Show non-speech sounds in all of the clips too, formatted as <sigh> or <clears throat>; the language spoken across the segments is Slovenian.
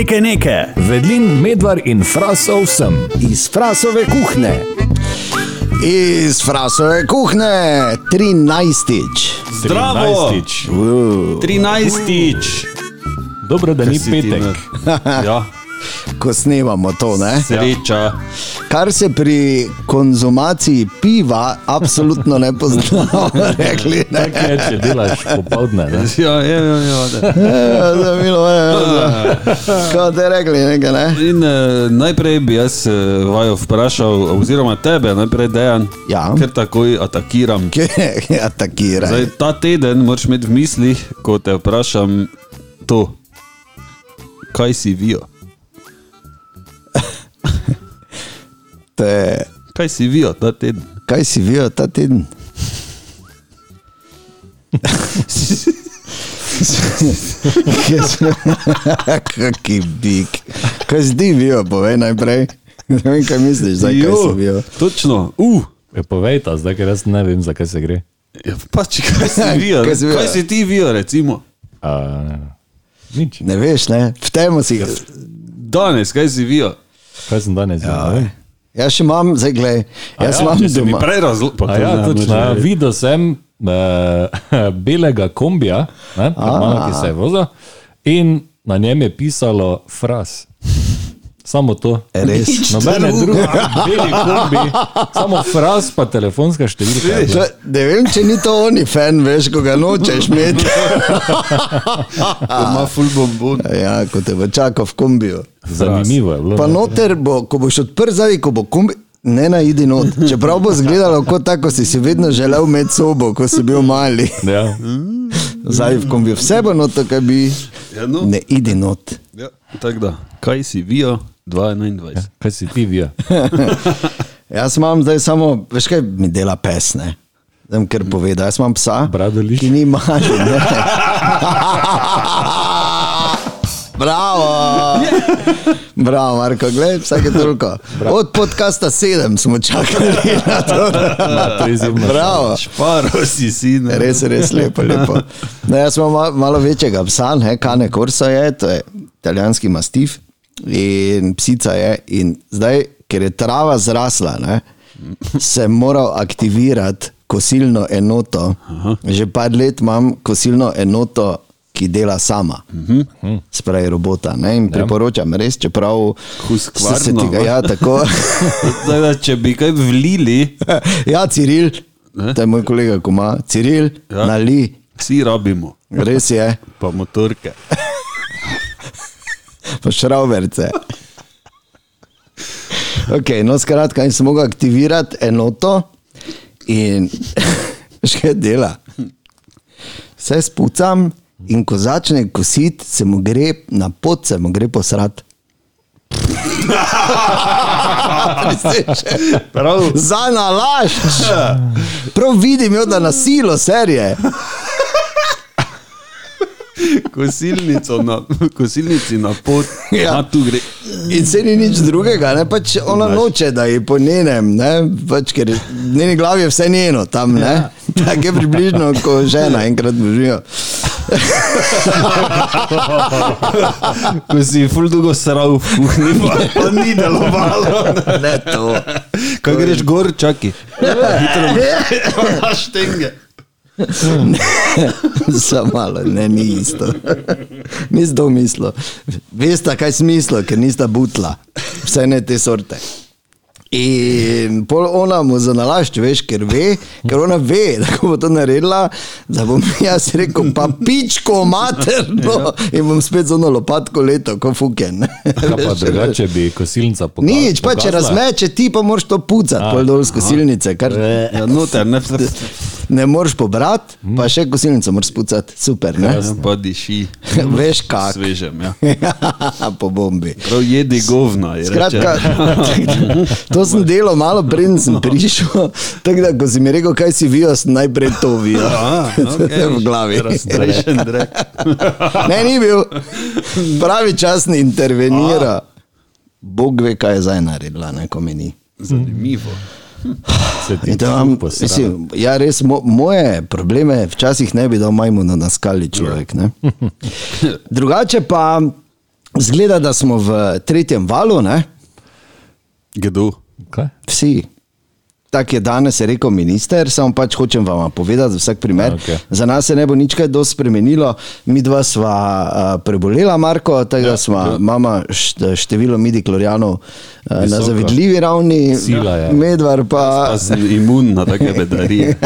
nekaj nekaj. Vedlin, medvar in frasov sem. Iz frasove kuhne. Iz frasove kuhne, 13. Zdravo! 13. 13. Dobro, da ni Si ti petek. Ja, <laughs> Ko snemamo to, ne? sreča. Kar se pri konzumaciji piva absolutno ne poznamo, <laughs> rekli. Ne? Tako je, če delaš popoldne. Ne? <laughs> Ja, ja, ja, ja, da. <laughs> Ja, da, milo, ja, ja. Kot ste rekli, nekaj, ne? In eh, najprej bi jaz eh, vaju vprašal, oziroma tebe, najprej dejan, Ja. ker takoj atakiram. Kje atakira? Zdaj, ta teden moraš imeti v mislih, ko te vprašam to, kaj si vijo. Te, Kaj si vijo ta teden? kaj si videl ta teden? Kaki bik. Kaj si ti videl, povej najprej. Ne vem, kaj misliš, kaj si videl. točno, uh. Ja, povej ta, zdaj, ker jaz ne vem, zakaj se gre. Ja, pač, kaj si vijo? <laughs> Kaj si vijo? kaj si ti vijo, recimo? A, nič. Ne veš, ne? V temo si ga. Danes, kaj si vijo? Kaj sem danes videl? ne? Jaz še imam, zdaj gledaj, jaz ja, imam doma. prej A ja, točno, ja, videl sem uh, <laughs> belega kombija, ne, pred mano, ki se je vozil, in na njem je pisalo fras. Samo to. Res? Nobene druge, beli kombi, samo fras, pa telefonska številka. bila. To, ne vem, če ni to oni fan, veš, ko ga nočeš imeti. <laughs> ima full bombon. ja, ko te bo čakal v kombiju. Zanimivo je bilo. Pa noter bo, ko boš odprl zadnji, ko bo kombi. Ne najdi not. Čeprav bo izgledalo kot tako, si si vedno želel imeti sobo, ko si bil mali. Ja. Zdaj v kombiju vse bo not, kaj bi. Ja, no. Ne idi not. Ja, tako da, kaj si vijo 2021? Ja, Kaj si ti vija? <laughs> Jaz imam zdaj samo, veš kaj mi dela pes, ne. Zdaj ker poveda, jaz imam psa, Bradoliš? ki ni mali. <laughs> Bravo! <laughs> Bravo, Marko, gledaj, vsake toliko. Od podcasta 7 smo čakali na to. <laughs> To je izjemno. Bravo. Šparo si sin. Res, res lepo. lepo. No, jaz imam ma- malo večjega psa, ne, Kane Korsa je, to je italijanski mastif in psica je. In zdaj, ker je trava zrasla, ne, sem moral aktivirati kosilno enoto. Že par let imam kosilno enoto, ki dela sama. Spravi robota. Ne, in priporočam, res, čeprav Husqvarna, se tega, ja, tako. <laughs> Da, če bi kaj vlili, <laughs> ja, Ciril, Ne? to je moj kolega, ko ima, Ciril, Ja. ja. nali, vsi rabimo, res je. <laughs> pa motorke. pa šravverce. Okay, no, skratka, in sem mogel aktivirati enoto in še kaj dela. Vse spucam in ko začne kositi, se mu gre na pot, se mu gre posrat. Prav. Za nalašč. Prav vidim jo, da na silo serije. Kosilnico na, kosilnici na pot, Ja. ja. tu gre. In se ni nič drugega, ne? pač ona noče, da je po njenem, ne? pač, ker v njeni glavi je vse njeno tam. Ja. Tako je približno, ko žena enkrat božijo. Ko si ful dolgo sral v kuhinji, pa, pa ni delovalo. Ne to. Kaj greš gor, čaki. Hitro imaš tenge. Samo malo, ne, ni isto. Nisem to mislil. Veste, kaj smislo, ker nista butla, vse ne te sorte. In pol ona mu za nalašč, veš, ker ve, ker ona ve, <laughs> da ko bo to naredila, da bom <laughs> jaz rekel, pa pičko materno in bom spet z ono lopatko leto, ko fuken. <laughs> Kaj pa drugače bi kosilnica pokazala? Nič, pa če razmeče, ti pa moraš to pucati, pol dol z kosilnice, kar Ja, noter, ne, ne moreš pobrati, pa še kosilnico moraš pucati, super, ne? Jaz pa diši. <laughs> Veš kak. Svežem, ja. <laughs> po bombi. Prav jedi govna. je Skratka, <laughs> to sem delal malo preden sem prišel, tako da ko si mi rekel, kaj si videl, sem najprej to videl. A, okej. v glavi. Razstrešen drek. Ne, ni bil. Pravi čas ni intervenira. Bog ve, kaj je zdaj naredila, ne, ko meni. Zanimivo. Se posrala. mislim, ja, res, mo, moje probleme včasih ne bi dal majmuna na skali človek. Ne? <laughs> Drugače pa Zgleda, da smo v tretjem valu, ne? Kdo? Kaj? vsi. Tako je danes rekel minister, samo pač hočem vam povedati, za vsak primer. Okej. Za nas se ne bo nič kaj dosti spremenilo. Mi dva sva uh, prebolela, Marko, tako da ja, imamo št- število midi-klorjanov uh, na Visoko. zavidljivi ravni, Sila je. medvar pa. Pa sem imun na take bedarije. <laughs>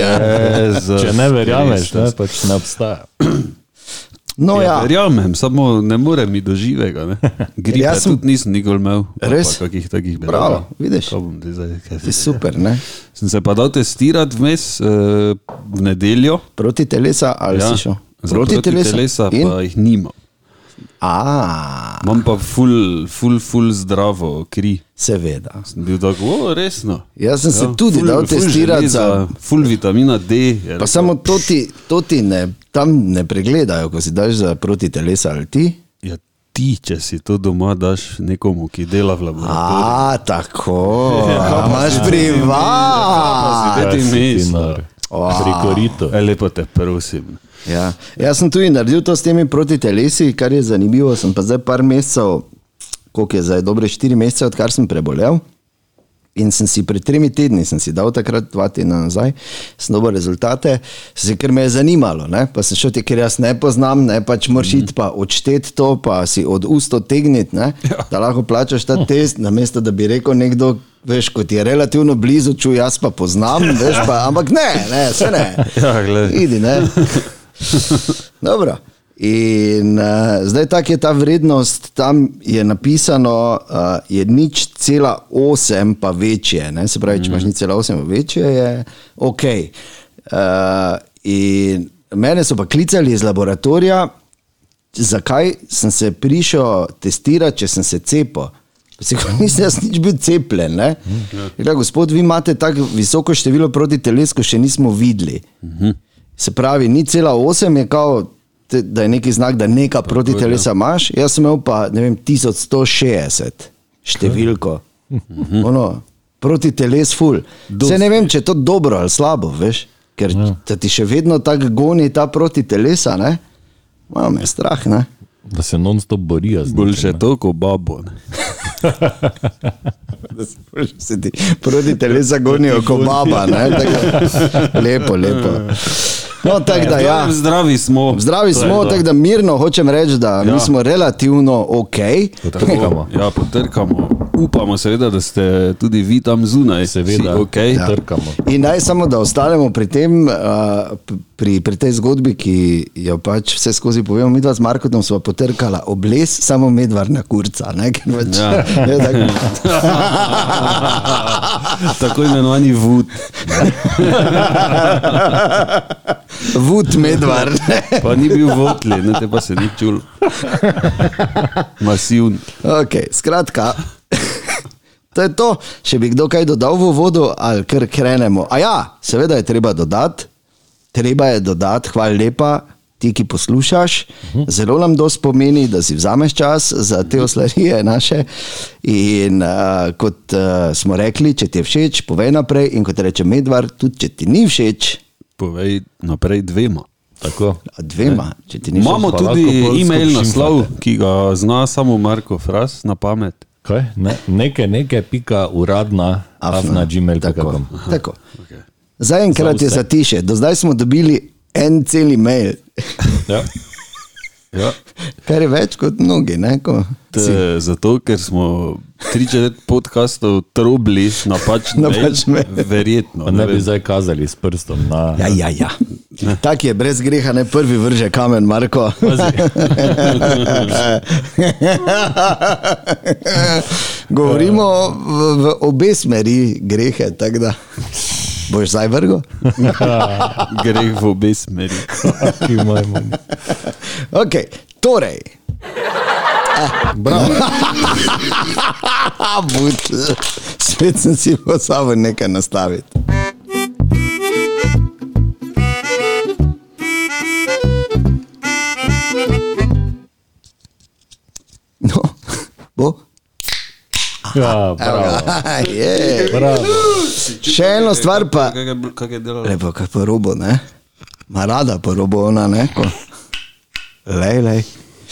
Ja. Jezus Če ne verjameš, ne, pač ne obstaja. No, Ja, ja. verjamem, samo ne morem mi do živega. ne. Gripe Jaz sem- tudi nisem nikoli imel. Res? Kakih takih Bravo, bedarij. vidiš. Kaj bom zdaj, Je super, ne? Sem se pa dal testirati vmes uh, v nedeljo. Proti telesa ali ja, si šel? za proti telesa In? pa jih nimam. A, Imam pa ful, ful, ful zdravo kri. seveda. Sem bil tako, o, resno. Jaz sem se tudi dal testirati za-. Ful vitamina D. Pa rekel. samo to ti, to ti ne, tam ne pregledajo, ko si daš za proti telesa ali ti. Ja, ti, če si to doma daš nekomu, ki dela v laboratoriju. A, tako. <laughs> Ja, A, Imaš privat. Peti Kaj si mesec. nor? Prikorito. E, lepo te prosim. Ja. Jaz sem tudi naredil to s temi proti telesi, kar je zanimivo. Sem pa zdaj par mesecev, koliko je zdaj, dobre štiri mesece, odkar sem prebolel. In sem si pred tremi tedni, sem si dal takrat dva tedna nazaj, dobil rezultate, se, ker me je zanimalo. Ne? Pa sem šel ti, ker jaz ne poznam, ne pač moraš iti pa odšteti to, pa si od ust odtegniti, ne? da lahko plačaš ta test, namesto da bi rekel nekdo. Veš, kot je relativno blizu, čuj, jaz pa poznam, veš pa, ampak ne, ne, se ne. Ja, glej. Idi, ne. <laughs> Dobro. In uh, zdaj tako je ta vrednost, tam je napisano, uh, je nič cela osem, pa večje. Ne? Se pravi, če imaš nič cela osem, pa večje, je ok. Uh, in mene so pa klicali iz laboratorija, zakaj sem se prišel testirati, če sem se cepil. Si kot nisem jaz nič bil cepljen. Je rekel, gospod, vi imate tako visoko število proti telesu, še nismo videli. Se pravi, ni cela osem, je kao, da je neki znak, da nekaj proti telesa imaš. Jaz sem imel pa, ne vem, 1160 številko. Ono, proti teles ful. Se ne vem, če je to dobro ali slabo, veš, ker ja. ti še vedno tako goni ta proti telesa, ne? Malo me je strah, ne? Da se non-stop borijo z njim. Boljše to, kot babo. ne. <laughs> Da se se ti proti telesa gonijo kot baba, ne? Tako, lepo, lepo. No, tako da ja. Zdravi smo. Zdravi smo, tako da mirno hočem reči, da ja. mi smo relativno ok. Potrkamo. Ja, potrkamo. Upamo seveda, da ste tudi vi tam zunaj. Seveda, Vsi okay. Ja. trkamo. In naj samo, da ostanemo pri, tem, uh, pri, pri tej zgodbi, ki jo pač vse skozi povemo. Mi dva z Markotom smo potrkala obles, samo medvarna kurca. Ne? Ker Pač, Ja. <laughs> je tako, <laughs> Tako imenovani vud. <laughs> Vud medvar. Pa ni bil votli, ne te pa se ni čul. Masivn. Okay, skratka, to je to. Če bi kdo kaj dodal v vodo, ali kar krenemo. A ja, seveda je treba dodati, treba je dodati, hvala lepa. Ti, ki poslušaš, zelo nam dosti pomeni, da si vzameš čas za te oslarije naše. In uh, kot uh, smo rekli, če ti je všeč, povej naprej. In kot reče Medvar, tudi če ti ni všeč, Povej naprej dvema. Tako. dvema, če ti ni všeč. Imamo tudi e-mail naslov, ki ga zna samo Marko Fras na pamet. Kaj? Ne, nekaj, nekaj, pika uradna, afna, Tako, gmail.com. tako. Zaenkrat Za je za tiše, do zdaj smo dobili en cel mail, Ja. Ja. kar je več kot mnogi. Ne, ko T, si- zato, ker smo tri četrt podcastov trobili Napačen mail. mail. Verjetno. Pa ne bi zdaj kazali s prstom na. Ja, ja, ja. Tak je brez greha, ne prvi vrže kamen, Marko. <laughs> Govorimo v, v obe smeri grehe, tako da boš zdaj vrgo. <laughs> Greh v obe smeri. Ki imamo. Okay, torej. Bravo. <laughs> Bud, spet sem si pozabil nekaj nastaviti. Bo. Ja, bravo. <laughs> Je. bravo. Še eno stvar pa. Kaj je, kak je delal? Lepo, kaj pa robo, ne? Ma rada pa robo ona, ne? Ko... Lej, lej.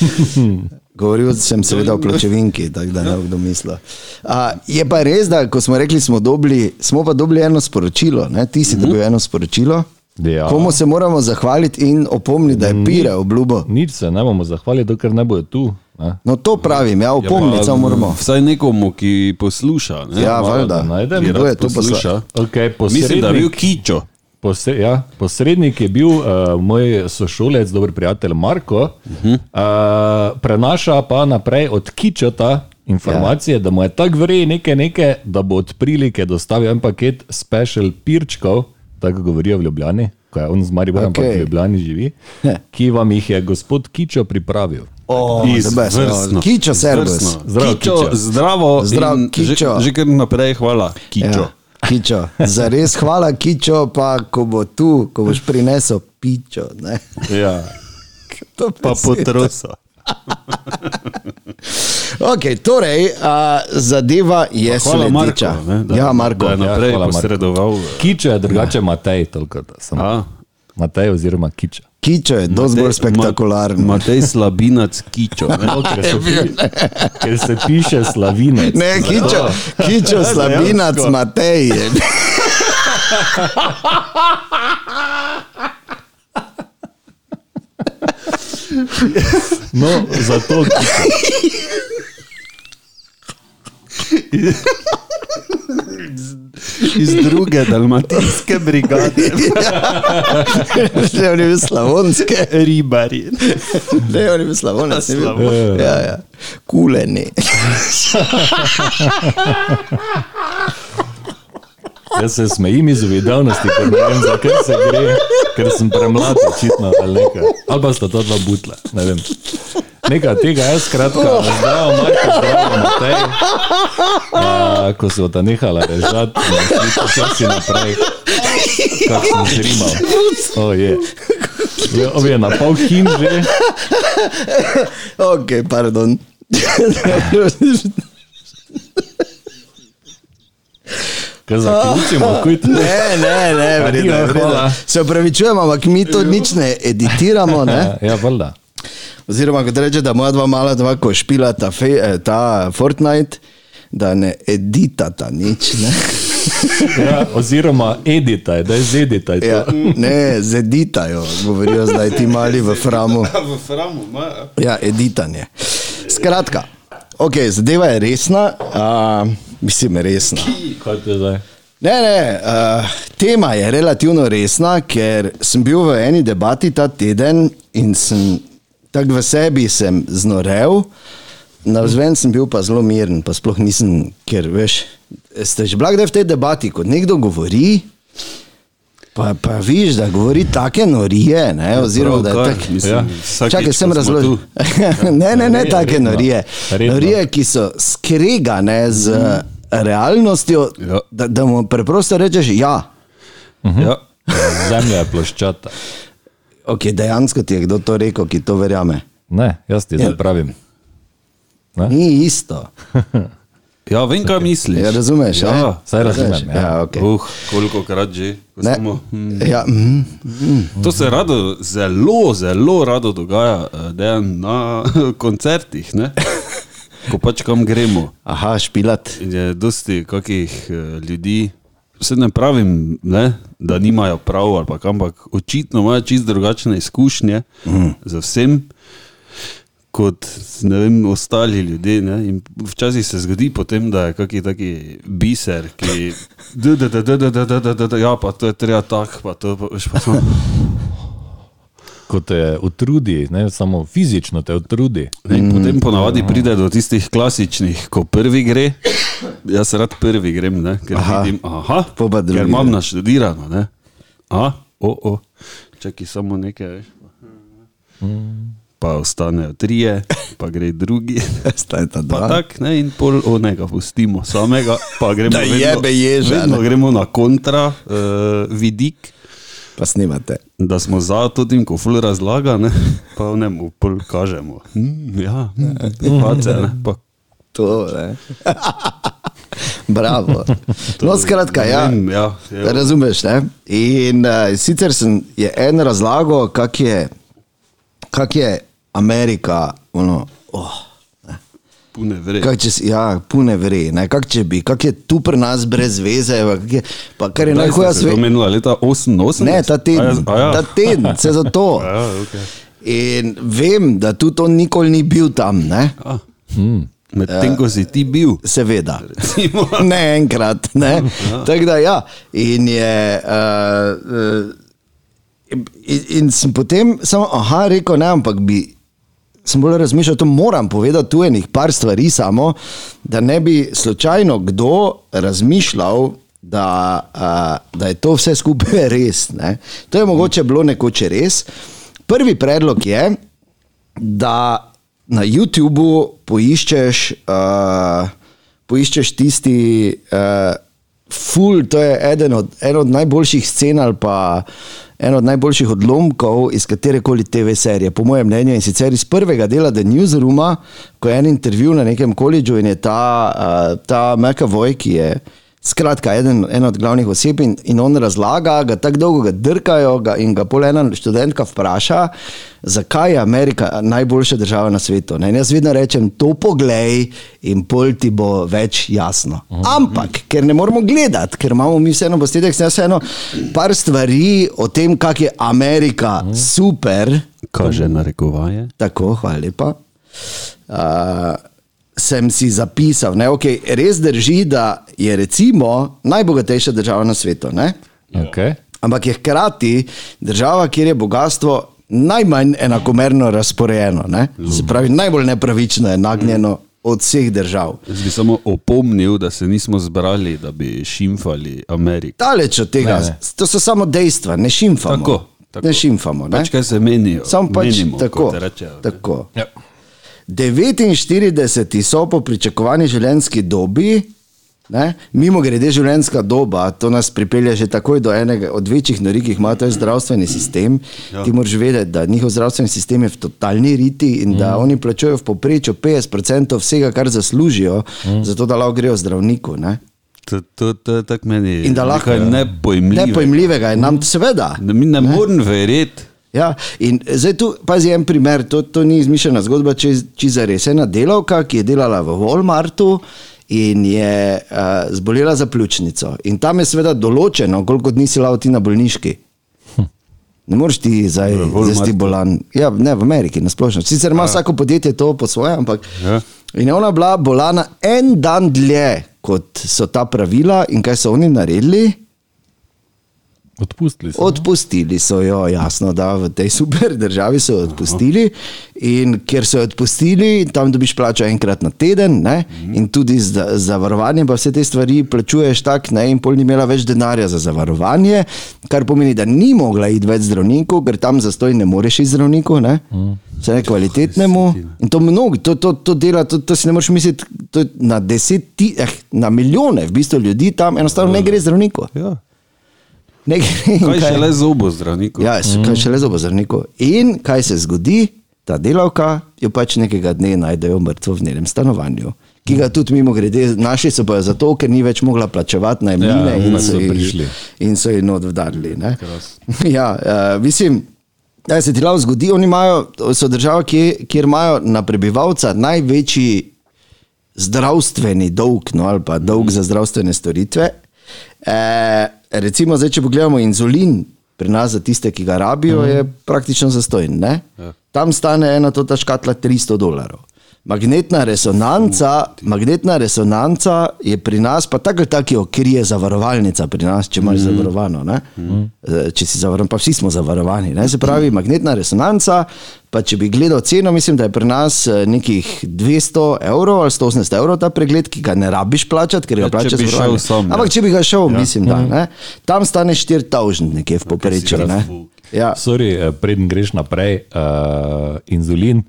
<laughs> Govoril sem seveda o pločevinki, tako da ne bo kdo mislil. A, je pa res, da ko smo rekli, smo, dobili, smo pa dobili eno sporočilo, ne? ti si dobil eno sporočilo. Ja. Komu se moramo zahvaliti in opomniti, da je pire obljubo? Nič se ne bomo zahvalili, dokler ne bojo tu. Ne? No, to pravim, ja, opomniti samo moramo. Vsaj nekomu, ki posluša. Ne? Ja, Malo, valjda. da najdem. Kdo je to posluša. Okay, Mislim, da je bil posrednik, kičo. posre, ja, posrednik je bil uh, moj sošolec, dober prijatelj Marko, uh -huh. uh, prenaša pa naprej od Kičota informacije, ja. da mu je tako vrej nekaj, nekaj, da bo od prilike dostavil en paket special pirčkov, tako govorijo v Ljubljani, ko je on z Mariborom, okay. Pa v Ljubljani živi, ki vam jih je gospod Kičo pripravil. Oh, Izvrstno. Kičo servis. Zdravo, Kičo. Zdravo, Zdrav, in Kičo. Že, že kar naprej, hvala. Kičo. Ja, kičo. Zares hvala, kičo, pa ko bo tu, ko boš prinesel pičo. Ne? Ja. To Pa si- potroso. Okay, torej, a, zadeva je Hvala Marko. sledeča. ne, da- Ja, Marko. Da je naprej Ja, Marko. posredoval. Kičo je drugače Matej, toliko da sem. A, Matej oziroma Kičo. Kičo je dosti bolj spektakularen. Ma- Matej Slabinac Kičo. Ne? <laughs> No, ker, se pi, ker se piše slavinec. Ne, kičo, kičo slabinac dejansko. Matej. je. <laughs> No, zato. Iz druge dalmatijske brigade. Ne, on je bil slavonske. Ribari. Ne, je bil slavonec. ni bil- Slavonec. Ja, ja. Kuleni. <laughs> Jaz se smejim iz uvidavnosti, ker ne vem, zakaj se gre, ker sem premlad, očitno, ali nekaj. Ali pa sta to dva butla, ne vem. Nekaj tega, jaz skratka, zdravo, Marko, zdravo, Matej. A, ko se bodo nehala režati, ne šli počasi naprej, kak sem zrimal. O, je. Je, on je na pol hin že, Ok, pardon. <laughs> ker zaključimo, <laughs> kuj tu. Ne, ne, ne, <laughs> Adijo, vredno, vredno. hvala. Se upravičujemo, ampak mi to nič ne editiramo. Ne? <laughs> Ja, valjda. Oziroma, kot reče, da moja dva mala dva, ko špila ta, fe, eh, ta Fortnite, da ne editata nič. Ne, Ja, oziroma editaj, da je zeditaj. ja, ne zeditajo, govorijo zdaj ti mali v framu. V framu, ma. Ja, editanje. Skratka, okay, zadeva je resna, uh, mislim, resna. Kaj te zdaj? Ne, ne, uh, tema je relativno resna, ker sem bil v eni debati ta teden in sem tako v sebi sem znorev, navzven sem bil pa zelo miren, pa sploh nisem, ker veš, ste že blagde v tej debati, kot nekdo govori. Pa, pa viš, da govori take norije, ne, oziroma da je prav, kar, tako. mislim, Ja. vsakič, Čakaj, sem razložil. <laughs> ne, ne, ne, Redno, take redno. norije. Redno. Norije, ki so skregane z realnostjo, Ja. da, da mu preprosto rečeš, ja, Ja. Zemlja je ploščata. okay, dejansko ti je kdo to rekel, ki to verjame. Ne, jaz ti zdaj pravim. Ne? Ni isto. <laughs> ja, vem, kaj misliš. Ja, razumeš? Ja, ne? saj razumem, ja. Ja, okay. Uh, koliko krat že. ko Samo, hm. ja, mm, To se rado, zelo, zelo rado dogaja eh, dejan na <laughs> koncertih, ne? ko pač kam gremo. aha, špilat. Je dosti kakih eh, ljudi, se ne pravim, ne, da nimajo prav, ampak očitno imajo čist drugačne izkušnje mm. z vsem. Kot vem, ostali ljudje. Ne? In včasih se zgodi, potem, da je kakšen taki biser, ki. Da, da, da, da, da, da, da, da, da, ja, pa to je treba tako, pa to pa, veš, pa samo. Ko te utrudi, ne samo fizično te utrudi. Ne, in potem ponavadi pride do tistih klasičnih, ko prvi gre, jaz rad prvi grem, ne, ker Aha. vidim, aha, pa drugi ker imam gre. naštudirano. Ne. A, o, o, čakaj samo nekaj. Veš. Pa ostanejo trije, pa gre drugi. <laughs> Stajta Pa dva. tak, ne, in pol onega pustimo samega, pa gremo, <laughs> Da ježa, vedno ne. gremo na kontra uh, vidik. Pa snimate. Da smo za to, tim, ko ful razlaga, ne, pa ne mu pol kažemo. Mm, ja, mm, face, ne, pa To, ne. <laughs> Bravo. No, skratka, ja. Ja, je- Razumeš, ne? In uh, sicer sem, je en razlago, kak je, kak je Amerika, ono, oh, Pune vre. kaj če ja, pune vre, ne, kak če bi, kak je tu pri nas brez veze, pa, kak je, pa kar je se svet. To menila leta 88? Ne, ta teden, A ja, ta teden, se za to. <laughs> a ja, okay. In vem, da tudi on nikoli ni bil tam, ne? A, Medtem ko si ti bil. seveda. Recimo. <laughs> Ne enkrat. Ne? <laughs> Tako da ja. In je. Uh, in, in sem potem samo, aha, rekel, ne, ampak bi. Sem bolj razmišljal, da moram povedati tu enih par stvari, samo da ne bi slučajno kdo razmišljal, da, uh, da je to vse skupaj <laughs> res. Ne? To je mogoče bilo nekoč res. Prvi predlog je, da na YouTubu poiščeš, uh, poiščeš tisti, uh, ful, to je eden od, en od najboljših scen ali pa en od najboljših odlomkov iz katere koli TV serije, po mojem mnenju, in sicer iz prvega dela The Newsrooma, ko je en intervju na nekem koledžu in je ta, uh, ta McAvoy, ki je. Skratka, eden, en od glavnih oseb in, in on razlaga, ga tako dolgo ga drkajo ga, in ga pol ena študentka vpraša, zakaj je Amerika najboljša država na svetu. Ne? In jaz vedno rečem, to poglej in pol ti bo več jasno. Ampak, ker ne moramo gledati, ker imamo mi vseeno posnetek, sem jaz vseeno par stvari o tem, kak je Amerika super, Kaže narekovaje. tako, hvala lepa. Uh, sem si zapisal, da okay, res drži, da je recimo najbogatejša država na svetu. Ne? Okay. Ampak je hkrati država, kjer je bogatstvo najmanj enakomerno razporejeno. Ne? Se pravi, najbolj nepravično je nagnjeno od vseh držav. Jaz bi samo opomnil, da se nismo zbrali, da bi šimfali Ameriko. Daleč od tega, Ne, ne. to so samo dejstva, ne šimfamo. Tako, tako. Ne šimfamo. Ne? Pač kaj se menijo. Samo pač menimo, tako. rečejo, tako. Ja. 49 so po pričakovani življenjski dobi. Ne? Mimo grede življenjska doba, to nas pripelje že takoj do enega od večjih nori, ki jih ima, je zdravstveni sistem. Ja. Ti moraš vedeti, da njihov zdravstveni sistem je v totalni riti in da Mhm. oni plačujejo v povprečju 50% vsega, kar zaslužijo, Mhm. zato da lahko grejo zdravniku. Ne? To, to, to je tako meni In da lahko nekaj nepojmljivega. Nepojmljivega je nam, seveda. Da mi ne morem verjeti. Ja, in zdaj tu pazi en primer, to, to ni izmišljena zgodba, če če za res. Ena delavka, ki je delala v Walmartu in je uh, zbolela za pljučnico. In tam je seveda določeno, koliko dni si lahko ti na bolniški. Ne moreš ti zdaj, zdaj si Walmartu? bolan. Ja, ne, v Ameriki, na splošno. Sicer ima vsako podjetje to po svoje, ampak. Ja. In je ona bila bolana en dan dlje, kot so ta pravila, in kaj so oni naredili? Odpustili so. Odpustili so jo, jasno, da v tej super državi so jo odpustili. In ker so jo odpustili, tam dobiš plačo enkrat na teden, ne? in tudi za zavarovanje, pa vse te stvari plačuješ tako, ne? in pol ni imela več denarja za zavarovanje, kar pomeni, da ni mogla iti več zdravniku, ker tam zastoj ne moreš iti zdravniku. Ne? Vse ne kvalitetnemu. In to mnogo, to, to, to dela, to, to si ne moreš misliti, je na deset, eh, na milijone v bistvu ljudi tam enostavno ne gre zdravniku. Ja. Ne gre. In Kaj še le zobo zdravniku? Ja, mm. kaj še le zobozdravniku. In kaj se zgodi? Ta delavka jo pač nekega dne najdejo mrtvo v njenem stanovanju. Ki ga tudi mimo grede, našli so pa jo zato, ker ni več mogla plačevati najemnine Ja, in, so ji- in so ji not vdarili. <laughs> Ja, uh, mislim, da se ti lahko zgodi, oni imajo, so država, kjer, kjer imajo na prebivalca največji zdravstveni dolg, no, ali pa dolg za zdravstvene storitve. E, recimo, zdaj, če pogledamo inzulin, pri nas za tiste, ki ga rabijo, je praktično zastojen. ne? Tam stane ena tota škatla 300 dolarjev. Magnetna resonanca, magnetna resonanca je pri nas, pa tako ali tako jo krije zavarovalnica pri nas, če imaš zavarovano. ne. Eh, Če si zavarovan, pa vsi smo zavarovani. Ne? Se pravi, magnetna resonanca, pa če bi gledal ceno, mislim, da je pri nas eh, nekih 200 evrov ali 180 evrov ta pregled, ki ga ne rabiš plačati, ker ga Ja, plačaš zavarovalnica. sam, ja. Ampak če bi ga šel, ja. mislim, da ne. Tam stane 4000 nekje v povprečju. si Ne? Ja. Sorry, eh, preden greš naprej, uh, inzulin.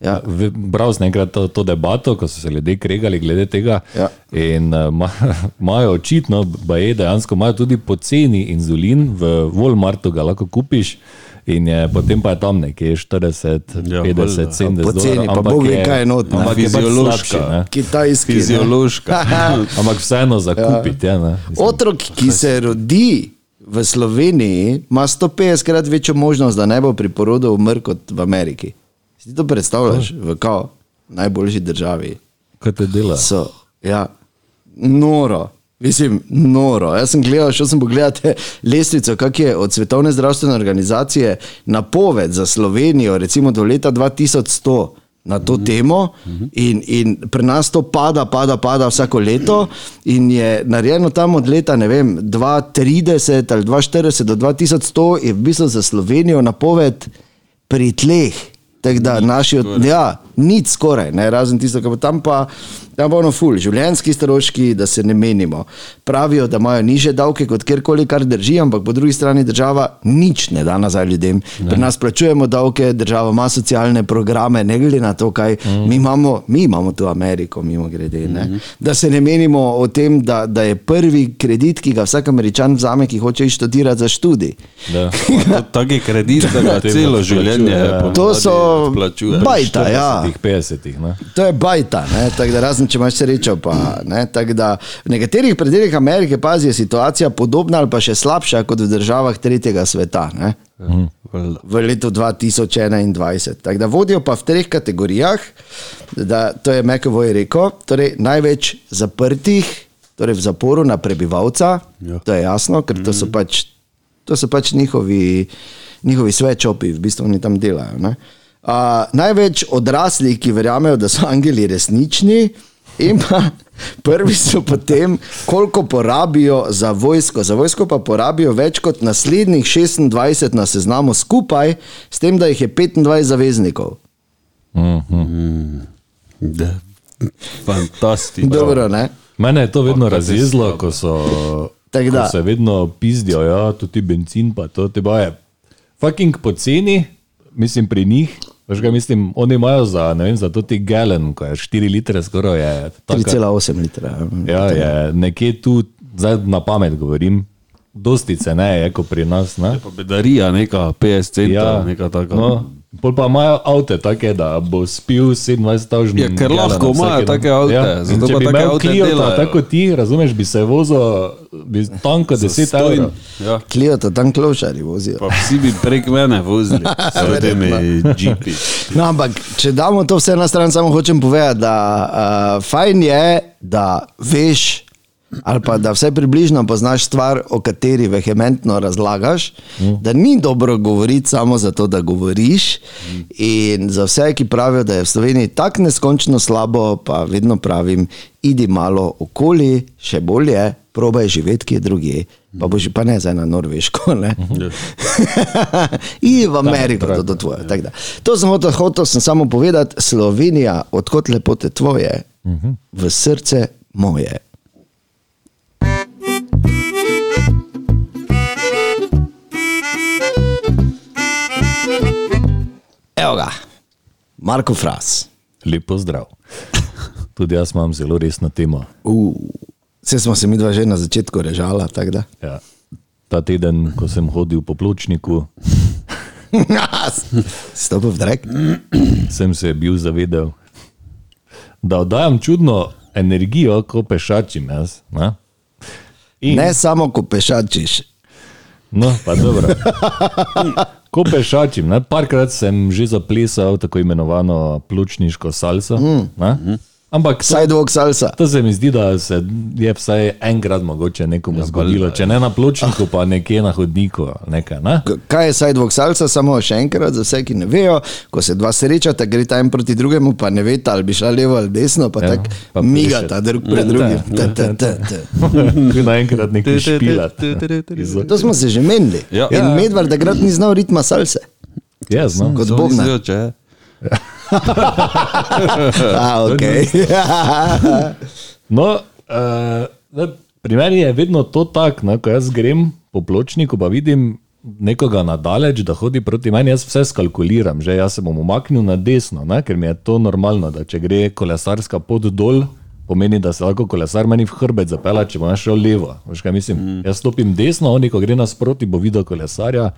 Ja. Bral sem enkrat to, to debato, ko so se ljudje kregali glede tega. Ja. In uh, ma- <laughs> imajo očitno, da je dejansko imajo tudi poceni inzulin, v Walmartu ga lahko kupiš. In je, potem pa je tam nekje 40, Ja, 50, valjda. 70 Poceni, dolarjev. pa ampak Bog ve, je- kaj je not, ne. Ampak je pač Fiziološka. slabši, ne. <laughs> Kitajski. ne. Fiziološka. <laughs> Ampak vseeno za kupiti. Ja. Ja, Otrok, ki se rodi v Sloveniji, ima 150 krat večjo možnost, da ne bo pri porodu umrl kot v Ameriki. Si to predstavljaš v kao najboljši državi? Kaj te dela? So, ja, noro. Mislim, noro. Jaz sem gledal, šel sem pogledati lestvico, kak je od Svetovne zdravstvene organizacije napoved za Slovenijo, recimo do leta 2100 na to temo. In, in pri nas to pada, pada, pada vsako leto. In je narejeno tam od leta, ne vem, 2030 ali 2040 do 2100 je v bistvu za Slovenijo napoved pri tleh. Tako da naši, od, ja, nič skoraj, ne, razen tisto, kar bo tam pa, tam pa ono ful, življenjski stroški, da se ne menimo. Pravijo, da imajo niže davke kot kjerkoli, kar drži, ampak po drugi strani država nič ne da nazaj ljudem. Ne. Pri nas plačujemo davke, država ima socialne programe, ne glede na to, kaj mm. mi imamo, mi imamo tu Ameriko, mimo grede. Mm -hmm. Da se ne menimo o tem, da, da je prvi kredit, ki ga vsak američan vzame, ki hoče študirati za študij. <laughs> Taki kredit, da ga celo življenje ja. To so plačuje. bajta, ja. 50-ih, ne? To je bajta, ne, tako da razen če imaš srečo. Pa, ne, tako da v nekaterih predeljih Amerike pazi, je situacija podobna ali pa še slabša kot v državah tretjega sveta. Ne. V letu 2021. Tako da vodijo pa v treh kategorijah, da, to je Mekovoj rekel, torej največ zaprtih, torej v zaporu na prebivalca, Ja. to je jasno, ker to so pač, to so pač njihovi, njihovi svečopi, v bistvu oni tam delajo. Ne. Uh, največ odraslih, ki verjamejo, da so <laughs> angeli resnični, in pa prvi so potem, koliko porabijo za vojsko. Za vojsko pa porabijo več kot naslednjih 26 na seznamu skupaj, s tem, da jih je 25 zaveznikov. Da. Fantastično. Dobro, ne? Mene je to vedno razjezilo, ko so ko se vedno pizdijo, ja, tudi benzin, pa to te baje. Fucking poceni, mislim pri njih. Veš kaj mislim, oni imajo za, ne vem, za to ti galen, ko je 4 litre skoraj je. taka- 3,8 litra. Ja, je nekje tu, zdaj na pamet govorim, dosti ceneje je kot pri nas. Ne? Pa bedarija, neka 50 centov, ja. neka taka. No, pol pa imajo avte take, da bo spil 27 tavžn. Ja, ker lahko imajo take avte, Ja. zato pa take Clio, delajo. tako ti, razumeš, bi se vozil bi tanko 10 Zastonj. evrov. Ja. Klijo to tam klošari vozijo. Pa vsi bi prek mene vozili, <laughs> s temi džipi. No, ampak, če damo to vse na stran, samo hočem povedati, da uh, fajn je, da veš, ali pa da vsaj približno poznaš stvar, o kateri vehementno razlagaš, mm. da ni dobro govoriti samo zato, da govoriš. Mm. In za vse, ki pravijo, da je v Sloveniji tako neskončno slabo, pa vedno pravim, idi malo okoli, še bolje, probaj živeti kje drugje. Pa boš pa ne zdaj na Norveško. Ne? <laughs> In v Ameriko, to, to, tvoje, da. to sem hotel, hotel sem samo povedati, Slovenija, odkot lepote tvoje, v srce moje. Evo ga, Marko Fras. Lepo zdrav. Tudi jaz imam zelo resno temo. Uh, Vse smo se mi dva že na začetku režala. Ja. Ta teden, ko sem hodil po pločniku, <laughs> Stopil v drek. sem se bil zavedel, da oddajam čudno energijo, ko pešačim jaz. Ne? In, Ne samo, ko pešačiš. No, pa dobro. <laughs> Ko pešačim, ne? parkrat sem že zaplesal tako imenovano pljučniško salso. Mm. Ampak Sidewalk salsa. to se mi zdi, da se je vsaj enkrat mogoče nekomu ja, zgodilo, če ne na pločniku, pa nekje na hodniku. Nekaj, ne? Kaj je sidewalk salsa, samo še enkrat, za vse, ki ne vejo, ko se dva srečata, gre ta en proti drugemu, pa ne veste, ali bi šla levo ali desno, pa Ja, ja, tako migata drug pred drugim. Ta, ta, ta, ta. <laughs> Naenkrat nekaj špilat. To smo se že menili. Ja. In Medvard takrat ni znal ritma salse. Ja, znam. Kot mislijo, če je. <laughs> A, <laughs> okay. <laughs> No, uh, pri meni je vedno to tako, ko jaz grem po pločniku, pa vidim nekoga nadaleč, da hodi proti meni, jaz vse skalkuliram, že jaz se bom umaknil na desno, ne, ker mi je to normalno, da če gre kolesarska pot dol, pomeni, da se lahko kolesar meni v hrbet zapela, če bom šel levo. Veš, kaj mislim? Mm. Jaz stopim desno, oni, ko gre nasproti, bo videl kolesarja.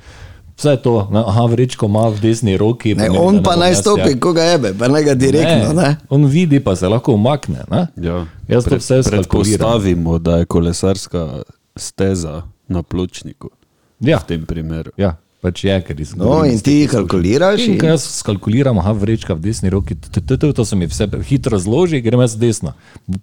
Vse to, ne, aha, vrečko ima v desni roki. Ne, pomeni, on ne pa naj stopi, ja. koga jebe, pa naj ga direktno. Ne. On vidi, pa se lahko umakne. Ne? Ja. Jaz to vse. Predpostavimo, da je kolesarska steza na pločniku. Ja. V tem primeru. Ja. pač je, ker iz No, in ti kalkuliraš. In In, ko jaz skalkuliram, aha, vrečka v desni roki, to se mi vse hitro zloži, grem jaz desno.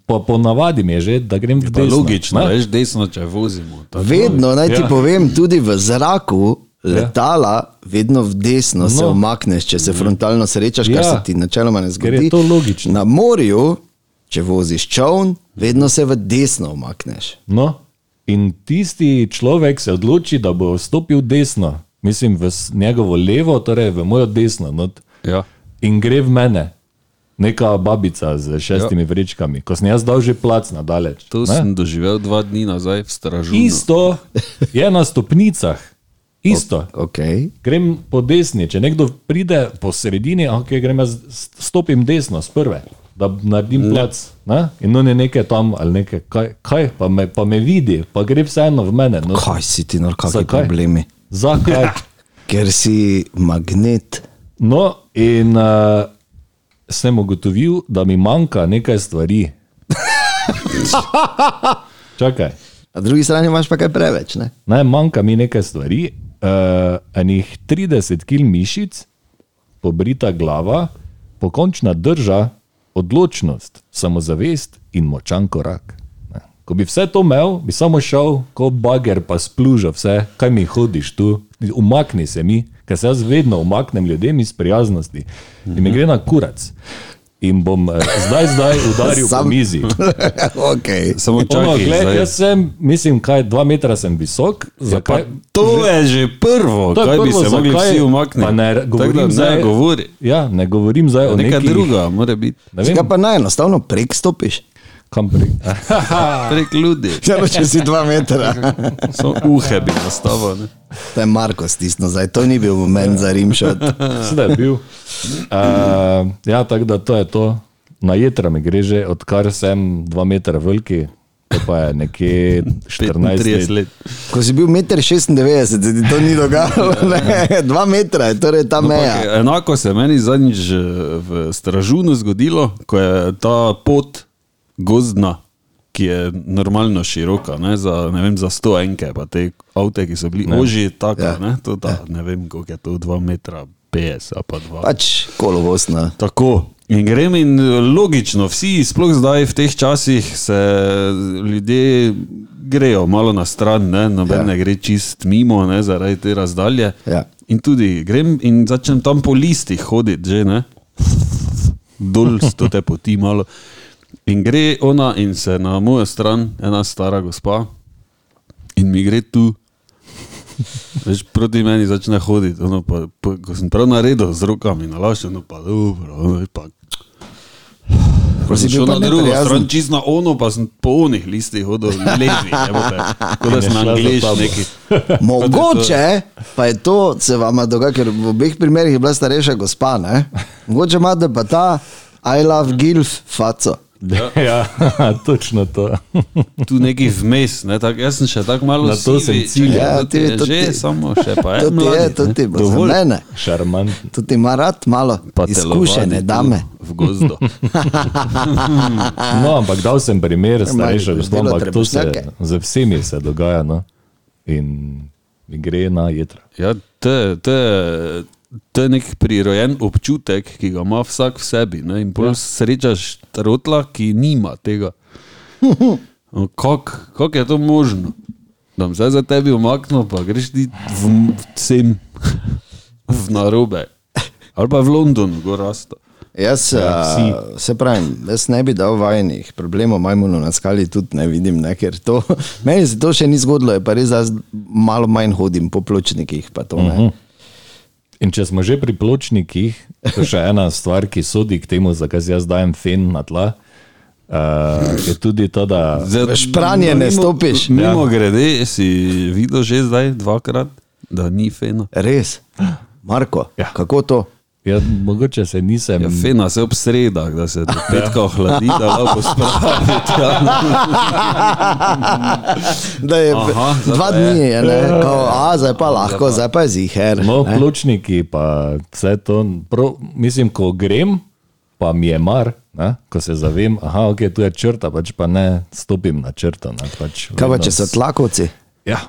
Po, po navadi mi je že, da grem v Pa desno. logično, ne? veš, desno, če vozimo. vedno, naj ti Ja. povem, tudi v zraku. Letala, vedno v desno no. se No. umakneš, če se frontalno srečaš, kar Ja. se ti načeloma ne zgodi. Ker je to logično. Na morju, če voziš čovn, vedno se v desno umakneš. No, in tisti človek se odloči, da bo stopil desno, mislim v njegovo levo, torej v mojo desno, not, Ja. in gre v mene. Neka babica z šestimi ja. vrečkami, ko sem jaz dal že plac na daleč. To ne? sem doživel dva dni nazaj v Stražu. Isto je na stopnicah, isto. Okay. Grem po desni, če nekdo pride po sredini, okay, grem jaz, stopim desno, z prve, da naredim plac. Ne? In on je nekaj tam ali nekaj, kaj, kaj pa, me, pa me vidi, pa gre vseeno v mene. No, Kaj si ti, no, kakšni Zakaj? problemi? Zakaj? <laughs> Ker si magnet. No, in uh, sem ugotovil, da mi manjka nekaj stvari. <laughs> Čakaj. Na drugi strani imaš pa kaj preveč. Ne? Ne, manjka mi nekaj stvari, uh, enih 30 kg mišic, pobrita glava, pokončna drža, odločnost, samozavest in močan korak. Ne. Ko bi vse to imel, bi samo šel kot bager, pa splužil vse, kaj mi hodiš tu, umakni se mi, ker se jaz vedno umaknem ljudem iz prijaznosti in mi gre na kurac. In bom eh, zdaj, zdaj udaril Sam- po mizi. <laughs> okay. Samo Ono, čakaj, gled, zdaj. jaz sem, mislim, kaj, dva metra sem visok, Pa zakaj? to je že prvo, To je kaj bi prvo, se mogli zakaj- vsi umakniti. Pa ne, govorim da ne zdaj, govori. Ja, ne govorim zdaj o Neka nekih, druga, mora biti. Ne vem, Kaj pa naj enostavno prek stopiš? Kam <laughs> prek. Prek ljudi. Zelo, <laughs> če si dva metra. <laughs> Samo uhe bi nastavil. ne. To je Marko stisnil, zdaj to ni bil moment za rimšot. Sedaj je bil. Uh, ja, tako da to je to. Na jedra mi gre že, odkar sem dva metra veliki, to pa je nekje 14 35 let. Ko si bil 1,96 m, ti to ni dogajalo. Ne? Dva metra je torej ta meja. Ampak Enako se je meni zadnjič eh, v Stražunu zgodilo, ko je ta pot gozdna, ki je normalno široka, ne, za, ne vem, za 100 enke, pa te avte, ki so bili ožji, tako, Ja. ne, to, ta, ne vem, koliko je to, 2 metra 50 ali pa 2. Pač kolovosna. Tako. In grem in eh, logično, vsi, sploh zdaj v teh časih, se ljudje grejo malo na stran, ne, noben Ja. ja. ne gre čist mimo, ne, zaradi te razdalje. Ja. In tudi grem in začnem tam po listih hoditi, že ne, dol sto te poti malo. In gre ona in se na mojo stran, ena stara gospa, in mi gre tu. Veš, proti meni začne hoditi, ono pa, pa, ko sem prav naredil z rokami, nalaščeno pa dobro, ono pa. Ko si sem bil šel na drugo neprijazen. stran, čist na ono, pa sem po onih listih hodil, levi, jebote. kot da sem šla za angliš tabo. neki. <laughs> Mogoče pa je to, se vam dogaja, ker v obeh primerih je bila starejša gospa. Ne? Mogoče imate pa ta I love Gilf faco. Ja, <laughs> ja <laughs> točno to. <laughs> Tu neki vmes, ne, tak, jaz sem še tako malo Na to sem sivi, ciljal. čakaj, Ja, to ti- je to že, ti- samo še pa je To ti je, mladi, to ti bo za Dovolj. mene. Šarmantno. To ti ima rad malo Pa izkušene dame. V gozdu. No, ampak dal sem primer starejše imaš gospe, delo ampak to se z vsemi se dogaja. No? In gre na jedra. Ja, to je, to je, nek prirojen občutek, ki ga ima vsak v sebi. Ne? In bolj ja. srečaš trotla, ki nima tega. <laughs> Kako kak je to možno? Da zdaj za tebi umaknil, pa greš ti v, v sem, <laughs> v narobe. Ali pa v Londonu, gorasto. Jaz, ja, se pravim, jaz ne bi dal vajenih problemov, majmunu na skali tudi ne vidim, ne, ker to, <laughs> meni se to še ni zgodilo, je pa res, da jaz malo manj hodim po pločnikih. Pa to, uh -huh. In če smo že pri pločnikih, to je še ena stvar, ki sodi k temu, zakaj si jaz dajem fen na tla. Uh, je tudi to, da Zdaj, V špranje ne stopiš. Mimo ja. grede, si videl že zdaj dvakrat, da ni fena. Res, Marko, Ja. kako to? Ja, mogoče se nisem. Ja, fena se ob sredah, da se petka ohladi, da lahko spravi. <laughs> Da je Aha, dva dni, je, ne, kao, a zdaj pa lahko, zdaj pa je ziher. No, pločniki, pa vse to. Prav, mislim, ko grem, pa mi je mar, ne? ko se zavem, da okay, tu je črta, pač pa ne stopim na črto. Ne? Pač Kaj pa če so tlakovci? Ja,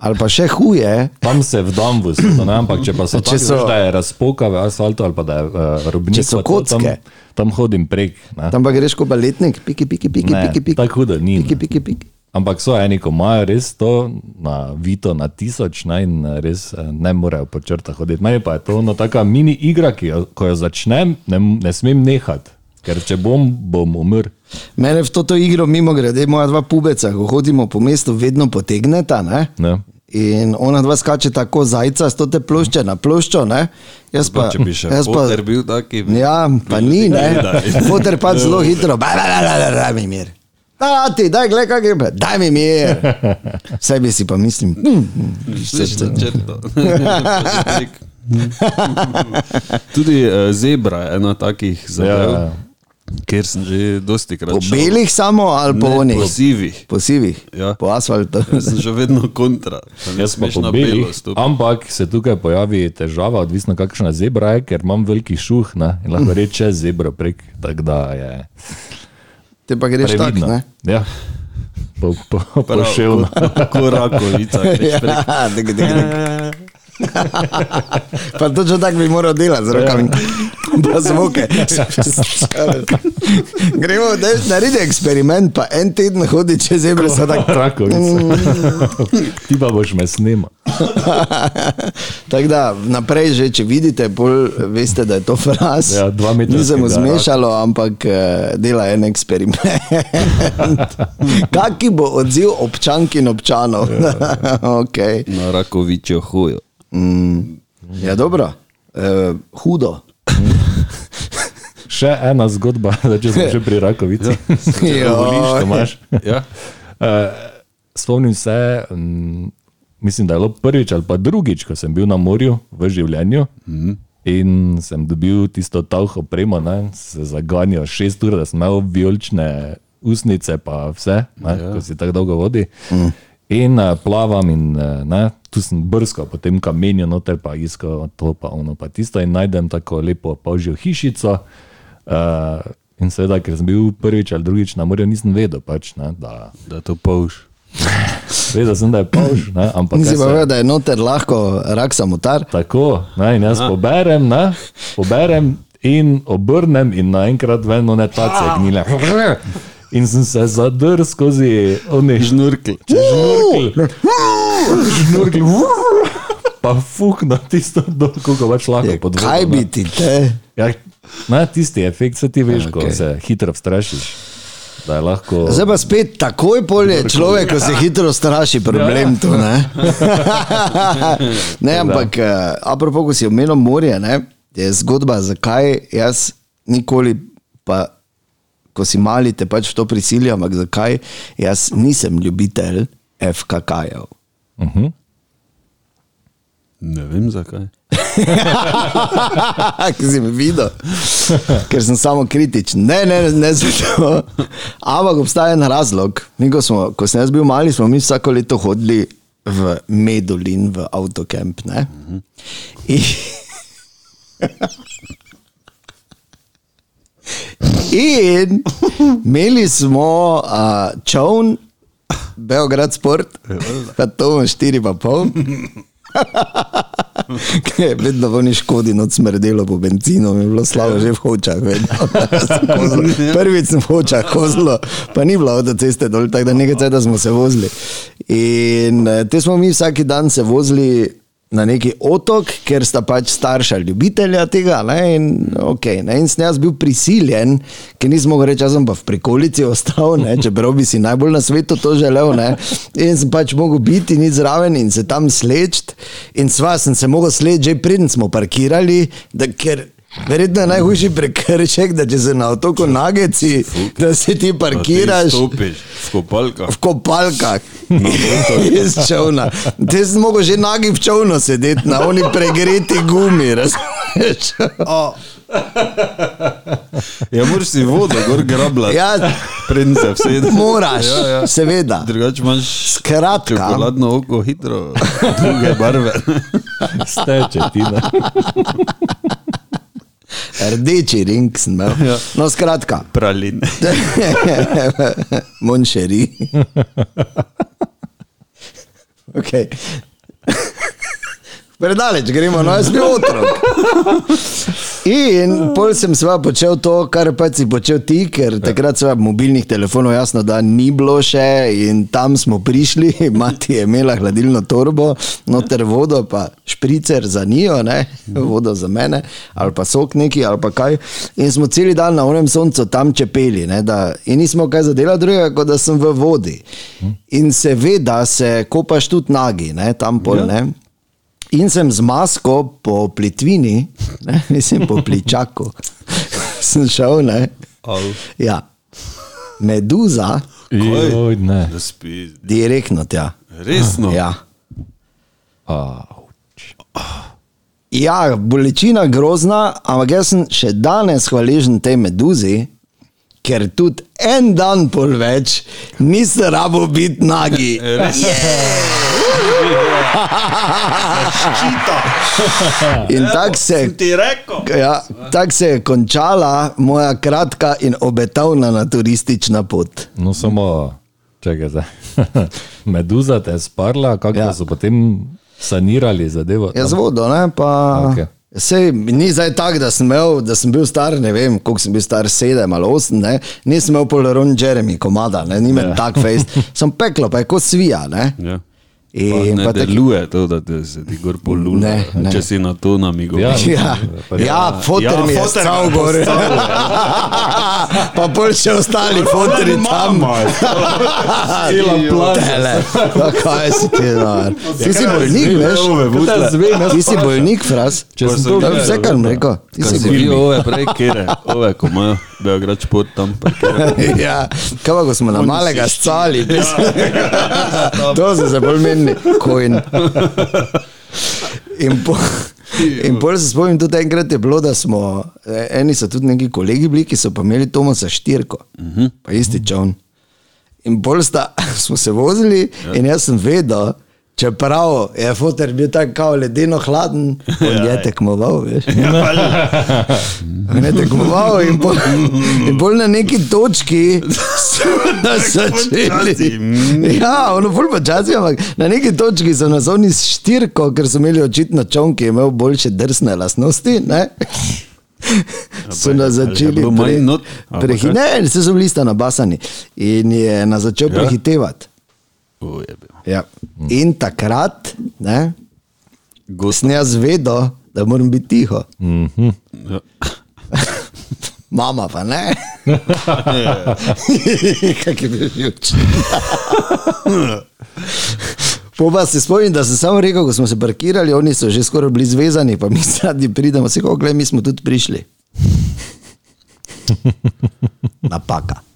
Ali pa še huje, Tam se vdam v svetu, ampak če pa so, Če so- so da je razpoka v asfaltu ali pa da je uh, robnik, Če so to, tam, kocke. tam hodim prek. Ne. tam pa greš kot baletnik, piki, piki, piki, Ne, piki, piki. tako hudo ni, Piki, piki, piki. Ampak so eni, ko imajo res to na Vito na tisoč ne, in res eh, ne morejo po črtah hoditi. Meni pa je to no, taka mini igra, ki jo, ko jo začnem, ne, ne smem nehati, ker če bom, bom umrl. Mene v to, to igro, mimo grede, moja dva pubeca, ko hodimo po mestu, vedno potegneta. Ne? Ne. In ona dva skače tako zajca, s te plošče na ploščo. Ne? Jaz pa, Če bi še jaz pa, bil taki. ja, pa ni, <laughs> ne. Daj. Poter pa zelo <laughs> hitro, ba, ba, ba, ba, ba, daj mi mir. Da, ti, daj, gledaj, kaj gre, daj mi mir. <laughs> Sebi si pa mislim, hm, Slišiš na črto. Tudi uh, zebra je ena takih zadev, Ja, ja, ja. kjer sem že dosti krat po belih samo ali po Ne, onih? po sivih. Po sivih, Ja. po asfaltu. <laughs> Jaz sem že vedno kontra. <laughs> Jaz smeš po na belih, ampak se tukaj pojavi težava, odvisno kakšna zebra je, ker imam veliki šuh ne, in lahko <laughs> reče zebro prek, tako da je Te pa greš tako, previdno. ne? Ja, po, po, Prav, poševno. ko- Ko rakovica. greš prek. Ja, dik, dik. <laughs> Pa točno tako bi moral delati z rokami. <laughs> Pa zvoke. <laughs> Gremo, da naredi eksperiment, pa en teden hodi čez zebre, so tako. Rakovica. Ti pa boš me snimal. Tako da naprej, že, če vidite, bolj veste, da je to fraz. Ja, dva metra Ni se mu zmešalo, ampak eh, dela en eksperiment. Kaki bo odziv občank in občanov? okay. Na rakovičjo hojo. Mm, ja, dobro, eh, hudo. Še ena zgodba, <laughs> da če smo že pri rakovici. <laughs> Joj. Voliš, Tomaž. Ja. Uh, <laughs> spomnim se, um, mislim, da je bilo prvič ali pa drugič, ko sem bil na morju v življenju. Mm. In sem dobil tisto tauho premo, ne, se zaganjal šest ur, da sem imel vijolične usnice, pa vse, ne, ja. ko si tako dolgo vodi. Mm. In uh, plavam, in uh, ne, tu sem brskal po tem kamenju, noter pa iskal to, pa ono, pa tisto, in najdem tako lepo paužjo hišico. Uh, in seveda, ker sem bil prvič ali drugič na morju, nisem vedel, pač, ne, da Da to povš. <laughs> Vedel sem, da je polž, ne, ampak pa se- vedel, da je noter lahko rak samotar. Tako, ne, in jaz poberem, ne, poberem in obrnem, in naenkrat vedno ne tace gnile. <laughs> In sem se zadrl skozi oni Žnurkl. žnurkl. Žnurkl. Pa fukno tisto, koliko več lahko pod vodo. Kaj bi ti te? Ja, na tisti efekt se ti veš, ko okej. se hitro strašiš. Lahko. Zdaj pa spet takoj polje človek, ko se hitro straši, problem tu. Ne, <laughs> ne ampak, uh, apropo, ko si omenil morje, ne, je zgodba, zakaj jaz nikoli, pa ko si mali, te pač v to prisilijo, ampak zakaj jaz nisem ljubitelj FKK-jev. Uh -huh. Ne vem zakaj. <laughs> Si me videl, ker sem samo kritičen. Ne, ne, ne zato. Ampak obstaja en razlog. Mi, ko, smo, ko sem jaz bil mali, smo mi vsako leto hodili v Medulin, v avtokamp. ne. In, <laughs> in <laughs> imeli smo uh, čovn, Beograd Sport, pa to imamo štiri pa pol. Ker je vedno v oni škodi noč smrdelo po benzinu, mi je bilo slabo že v hočah. <laughs> Prvič sem v hočah kozlo, pa ni bilo avtoceste dol, tako da nekaj cajta smo se vozili. In eh, te smo mi vsak dan se vozili na neki otok, ker sta pač starša ljubitelja tega. Ne, in, okay, ne, in sem jaz bil prisiljen, ker nisem mogel reči, jaz sem pa v prikolici ostal, ne, čeprav bi si najbolj na svetu to želel. Ne, in sem pač mogel biti ni zraven in se tam sleč. In sva sem se mogel sleč, že preden smo parkirali, da, ker verjetno je najhujši prekršek, da če se na otoku nageci, da se ti parkiraš. Stopiš v kopalkah. V kopalkah, iz čovna. Te sem mogel že nagi v čovnu sedeti, na oni pregreti gumi, razumeš? Ja, moraš si vodo gor grabljati. Ja, Preden se vse. moraš, Ja, ja. seveda. Drugače imaš Skratka. čokoladno oko, hitro, druge barve. Steče ti. Ne? Rdeči ring sem imel. Ja. No, skratka, Praline. <laughs> Monšeri. <laughs> Okay. <laughs> Predaleč gremo, no, jaz bil otrok. In pol sem sva počel to, kar pač si počel ti, ker takrat sva mobilnih telefonov jasno, da ni bilo še in tam smo prišli, <laughs> mati je imela hladilno torbo, noter vodo, pa špricer za njo, ne, vodo za mene, ali pa sok neki, ali pa kaj. In smo celi dan na unem soncu tam čepeli, ne, da, in nismo kaj zadela drugega, kot da sem v vodi. In seveda se kopaš tudi nagi, ne, tam pol, ne. In sem z masko po plitvini, ne, <laughs> mislim po pličaku, <laughs> sem šel, ne. Ja. Meduza, Joj, ne. Direktno tja. Resno. Ja. Auč. ja, bolečina grozna, ampak jaz sem še danes hvaležen tej meduzi, ker tudi en dan pol več niste rabo biti nagi. <laughs> Res. <laughs> In tako se, ja, tak se je končala moja kratka in obetavna naturistična pot. No, samo, čakaj zdaj. <laughs> Meduza te je sparla, kako Ja. so potem sanirali zadevo. Ja, z vodo, ne, pa. Okej. Sej, ni zdaj tako, da, sem imel- da sem bil star, ne vem, koliko sem bil star, sedem ali osem, ne. nisem imel poloron Jeremy komada, ne, ni imel ja. tak face, <laughs> sem peklo, pa je kot svija. Ne. Ja. Pa In ne pa tak- deluje to, da te se ti gor polula, Ne, ne. če si na to namigoval. Ja. Ja, ja Ja, mi je foter stal ga je gor. <laughs> pa pol še ostali fotri tam. <laughs> Tele, pa kaj si ti, no. Ti si bolnik, veš? Ti si bolnik, fras? Če sem to Vse, kar mi rekel. Ti si videl ove prej, kere, ove, ko imajo Beograd šport tam. parkirajo. <laughs> Ja, kaj pa, ko smo na malega scali, <laughs> to so se bolj menili, coin. In, po, <laughs> in pol se spomnim, tudi enkrat je bilo, da smo, eni so tudi neki kolegi bili, ki so pa imeli Tomasa štirko, pa isti čovn. In pol sta, smo se vozili in jaz sem vedel, čeprav je fotor bil tako ledeno hladen, <laughs> on je tekmoval, veš. <laughs> On je tekmoval in pol, in pol na neki točki so <laughs> nas začeli. Ja, ono bolj počasi, ampak na neki točki so nas oni s štirko, ker so imeli očitno čovn, ki je imel boljše drsne lastnosti. Ne? So nas začeli pa kaj? prehitevati, vse so bili sta nabasani in je nas začel Ja. prehitevati. Ja. In takrat ne, Gost. sem jaz vedel, da moram biti tiho. Ja. <laughs> Mama pa ne. <laughs> Kak je bil živč. Po pa se spomnim, da sem samo rekel, ko smo se parkirali, oni so že skoraj bili zvezani, pa mi zadnji pridemo, se kako gledaj, mi smo tudi prišli. <laughs> Napaka.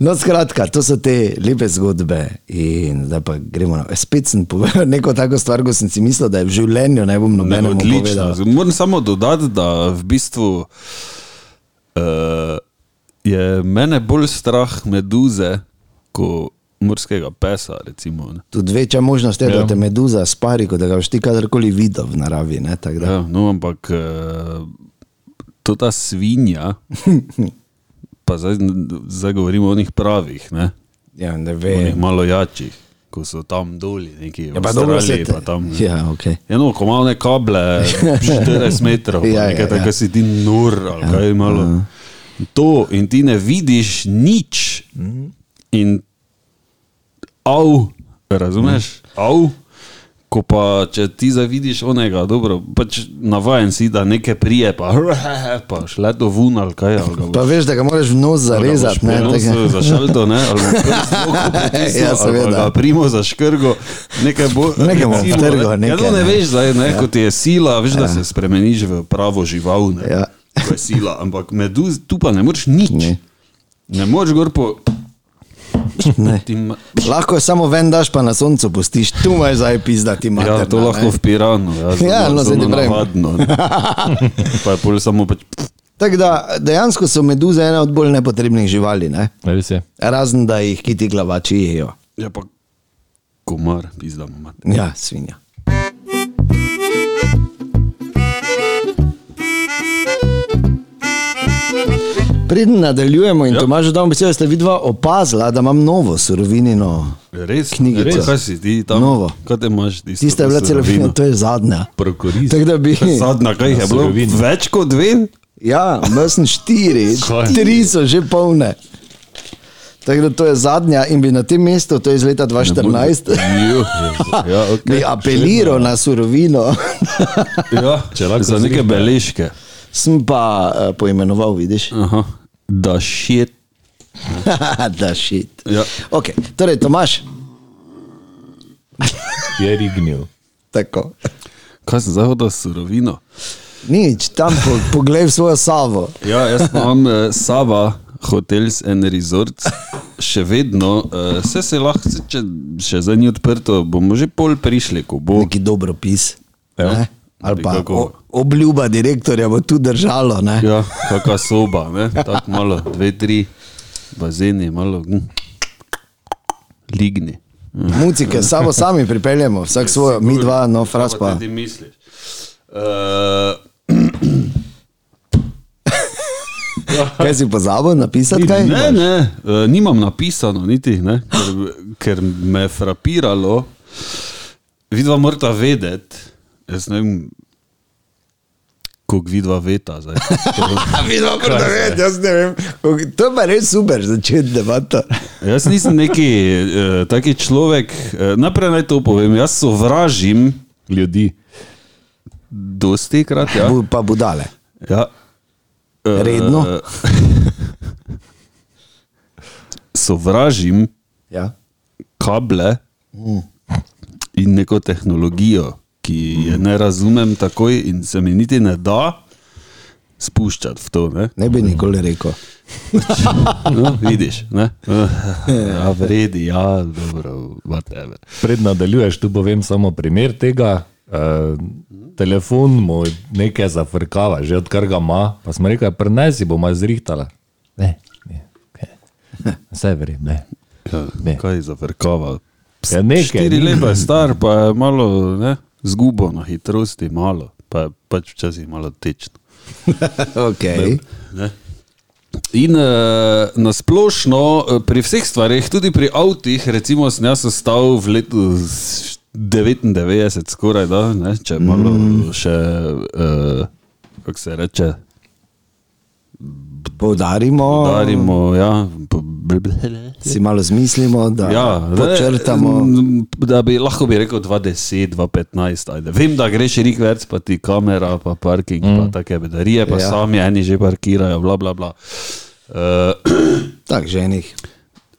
No, skratka, to so te lepe zgodbe. In zdaj pa gremo na. Spet sem povedal <laughs> neko tako stvar, ko sem si mislil, da je v življenju ne bom Ne, nobenemu povedal. Moram samo dodati, da v bistvu uh, je mene bolj strah meduze kot morskega pesa. Recimo, ne. Tudi večja možnost je, da Ja. te meduza spari, kot da ga boš ti kadarkoli videl v naravi. Ne, da. ja, no, ampak uh, to ta svinja, <laughs> pa zdaj, zdaj govorimo o njih pravih, ne, Ja, ne vem. malo jačih. Ko so tam dolje, neki Ja, pa dobro se Avstraliji, pa tam. ne. Ja, okay. Ja, no, ko malo ne kable, <laughs> 40 metrov, Ja, ja, ja, nekaj ja. takega si ti nur, ali ja, kaj malo. To in ti ne vidiš nič. In av, razumeš? Av. Ko pa če ti zavidiš onega, dobro, pač navajen si, da nekaj prije, pa, <laughs> pa šle do vun ali kaj. Ali ga Pa boš- veš, da ga moraš v nos zarezati. ali ga Ne, boš tako- ponosno Za šalto, ne, ali boš <laughs> zvoku pritisnil, Ja, ali pa seveda. ga primo za škrgo, nekaj bo. Nekaj bo recimo, <laughs> vtrgal, Ja, no, ne ne. veš, zdaj, ne, kot je sila, veš, da se spremeniš v pravo žival, ne, Ja. ko je sila, ampak meduz, tu pa ne moreš nič. Ne. Ne moreš gor po... Ne. Ma- Lahko je samo ven daš, pa na soncu pustiš, tu imaš zdaj pizdati mater. Ja, to lahko v Piranu, ja, Ja, no, saj ti pravim. navadno. ne. <laughs> Pa je pol samo pač... Tako da dejansko so meduze ena od bolj nepotrebnih živali, ne? Res je. razen da jih kiti glavači jejo. Ja, pa komar, pizdamo. mat. Ja, svinja. Preden nadaljujemo in ja. Tomaž, da vam besedo, ste vidva opazila, da imam novo surovinino. Res, Knjigico. res. Kaj si ti tam? Novo. Kaj te imaš? tisto Tista je bila celovina, to je zadnja. Prokoriz. Tako da bi. Zadnja, kaj je bilo? Več kot dve? Ja, imel sem štiri, <laughs> tri so že polne. Tako da to je zadnja in bi na tem mestu, to je iz leta 2014, Ju. <laughs> Ja, bi okay. apeliral na surovino. ja, Če lahko za neke beležke. Sem pa uh, poimenoval, vidiš, Aha. Da šit. <laughs> da šit. Ja. Okay, torej, Tomaš, <laughs> Je rignil. tako. Kaj sem zdaj hodil s surovino? Nič, tam po, poglej svojo savo. Ja, jaz imam uh, Sava, Hotels and Resorts, še vedno, vse se lahko, če še zdaj ni odprto, bomo že pol prišli, ko bo. Neki dobro pis. Ja. ne? Ali pa o, obljuba direktorja bo tu držalo. Ne? Ja, kakšna soba, ne? tako malo, dve, tri bazeni, malo hm, ligni. Mucike, samo sami pripeljemo, vsak svojo, mi dva, no, fras pa. Kaj ti misliš? Uh, <clears throat> Kaj si pozabil napisati? Kaj? ne, ne, uh, nimam napisano, niti, ne, ker, ker me je frapiralo. Vidva morata vedeti, jaz ne vem, kako vidva veta. zdaj. Vidno, da veš, jaz ne vem. To je pa res super začeti debato. Jaz nisem neki uh, taki človek, uh, najprej naj to povem, jaz sovražim Ljudi. dosti krat. Ja. Bu, pa budale. Ja. Eh, Redno? <laughs> Sovražim Ja. kable in neko tehnologijo, ki je ne razumem takoj in se mi niti ne da spuščati v to. Ne, Ne bi nikoli rekel. <laughs> no, vidiš, ne? Ja, vredi, ja, dobro, whatever. Pred nadaljuješ, tu povem samo primer tega. Uh, telefon mu nekaj zafrkava, že odkar ga ima, pa smo rekli, prenesi bomo zrihtala. Ne, ne, ne. <laughs> Vse verjem, ne. Ja, Ne. kaj za vrkava? Ja, nekaj, Štiri leta je star, pa je malo ne, zgubo na hitrosti, malo, pa je pač včasih malo tečno. <laughs> Okay. Ne? In uh, na splošno uh, pri vseh stvarih, tudi pri avtih, recimo, sem jaz ostal v letu s- 99, skoraj da, ne? če malo mm. še, uh, kako se reče, Poudarimo, darimo. Ja, po- si malo zmislimo, da Ja, počrtamo. ne, da bi lahko bi rekel 2010, 2015. Ajde. Vem, da greš rikverc, pa ti kamera, pa parking, mm. pa take bedarije, pa Ja. sami eni že parkirajo, bla bla bla. <clears throat> Uh, Tako, že enih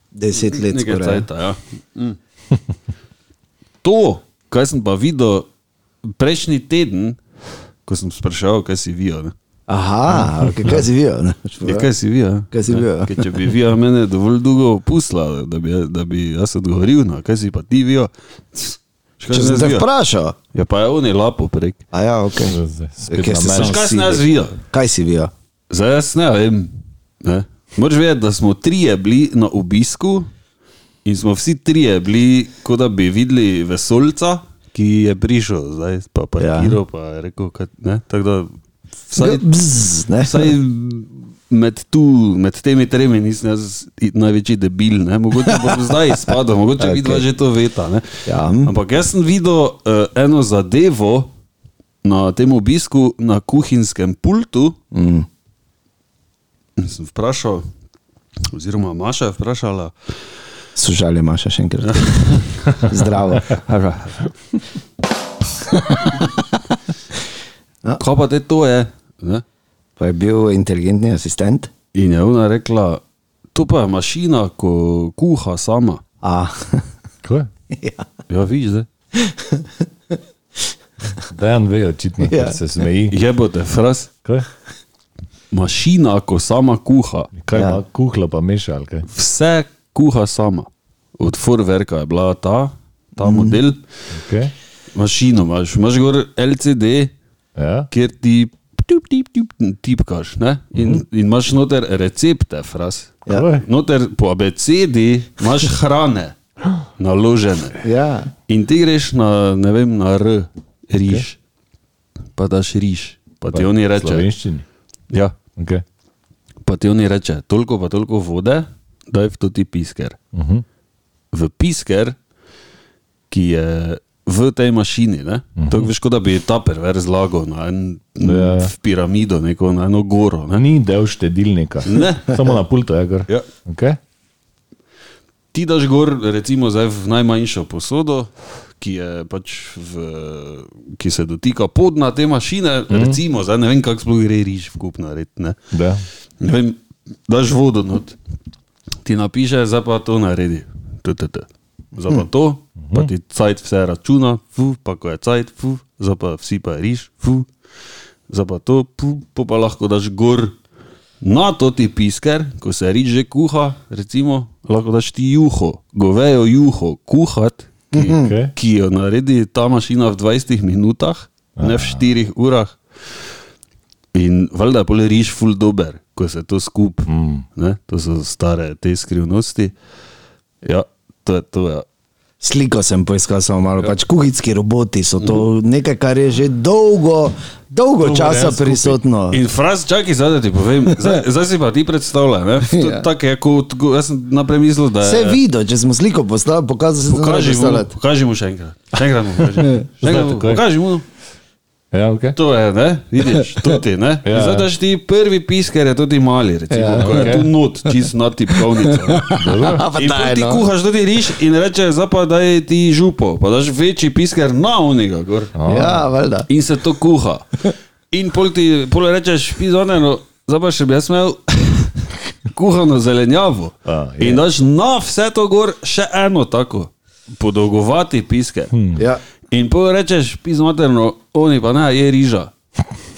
deset let skoraj. cajta, ja. mm. <laughs> To, kar sem pa videl prejšnji teden, ko sem spraševal, kaj si vijo. Ne? Aha, okay, kaj si ne? Je, kaj si vijo? Kaj si vijo? Ker Če bi vijo mene dovolj dolgo opustila, da bi, da bi jaz odgovoril, na kaj si pa ti vijo. Če sem te vprašal. Ja, pa je on je lapo prek. A ja, ok. Kaj samo Kaj jaz rekli? videl? Kaj si videl? Zdaj jaz ne vem. Ne? Moraš vedeti, da smo trije bili na obisku in smo vsi trije bili, kot da bi videli vesolca, ki je prišel, zdaj pa parkiral, ja. pa je rekel, kaj, ne, tako da vsaj, Bzz, ne? vsaj med, tu, med temi tremi nisem jaz največji debil, ne? mogoče bom <laughs> zdaj izpadel, mogoče okay. vidva že to veta. Ne? Ja. Ampak jaz sem videl uh, eno zadevo na tem obisku na kuhinjskem pultu. Mm. Sem vprašal, oziroma Maša je vprašala, Sožalje imaš še enkrat. <laughs> Zdravo. <laughs> kaj pa te to je? Ne? Pa je bil inteligentni asistent. In je ona rekla, to pa je mašina, ko kuha sama. A, Kaj? <laughs> ja. Ja, vidiš, zdaj. Dejan ve, očitno, Ja. ja. se smeji. Jebote, fras. Kaj? Mašina, ko sama kuha, Kaj Ja. ja. kuhla pa meša, ali kaj? vse kuha sama. Od Forverka je bila ta, ta mm. model. Okay. Mašino imaš, imaš gor LCD, Ja. kjer ti tup, tip, tip, tipkaš ne? in, mm. in imaš noter recepte, fras. Ja. Noter po abecedi imaš hrane naložene. ja. In ti greš na, ne vem, na R, riž, okay. pa daš riž, pa ti oni V reče. slovenščini. Ja, Okay. pa pa ti oni reče, toliko pa toliko vode, daj v to ti pisker. Uh Mhm. -huh. V pisker, ki je v tej mašini, uh -huh. to veš, kot da bi taper ver zlagal na en, Mhm. Ja. v piramido, neko, na eno goro. Ne? Ni del štedilnika. Ne. Samo na pultu je gor. Ja. Okay. Ti daš gor, recimo, zdaj v najmanjšo posodo, ki, pač v, ki se dotika podna te mašine, mm. recimo, zdaj ne vem, kako sploh gre riž v kup narediti. ne. Da. Ne vem, daš vodo not, ti napiše, zdaj pa to naredi. TTT. Zdaj pa to, pa ti cajt vse računa, fu, pa ko je cajt, fu, zdaj pa vsi pa riž, fu, zdaj pa to, fu, po pa lahko daš gor na to ti pisker, ko se riž že kuha, recimo, lahko daš ti juho, govejo juho, kuhat, ki, Okej. ki jo naredi ta mašina v 20 minutah, ne v 4 urah. In valjda je pole riž ful dober, ko se to skup. Mm. Ne, to so stare te skrivnosti. Ja, to je to. Ja. Sliko sem poiskal, samo malo. Pač kuhinjski roboti so to nekaj, kar je že dolgo, dolgo To časa prisotno. In fraz, čakaj, zdaj da ti povem, zdaj, <laughs> zdaj si pa ti predstavljaj. Ja. Tako je, kot ko- jaz sem naprej mislil, da je. Vse videl, če smo sliko postavili, pokazal sem Pokaži mu, pokaži mu še enkrat. Še enkrat mu pokaži. <laughs> Še enkrat mu, pokaži mu. Ja, okay. To je, ne, vidiš, tudi, ne. <laughs> Ja, zdaj daš ti prvi pisker, je tudi mali, recimo, Ja, ko je okej. tu not, čist na <laughs> <laughs> daj, potem ti no. kuhaš tudi riž in reče, zdaj pa daj ti župo, pa daš večji pisker na uniga gor. Ja, valjda. In se to kuha. In pol ti pol rečeš, pizone, no, zdaj pa še bi jaz imel kuhano zelenjavo. A, je. In daš na vse to gor še eno tako, podolgovati pisker. Hmm. Ja. In pol rečeš, pizmaterno, oni pa ne, je riža.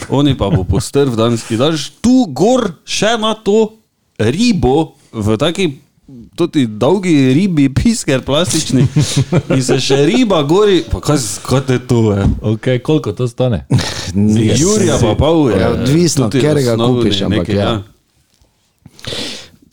Oni pa bo postrv danes. In daš tu gor še na to ribo v taki. Tudi dolgi ribi, pisker, plastični, in se še riba gori, pa kaj, s- kaj te to je? Okay, koliko to stane? Jurija pa pol je. Ja, odvisno, tudi katerega osnovni kupiš, ampak nekaj, ja.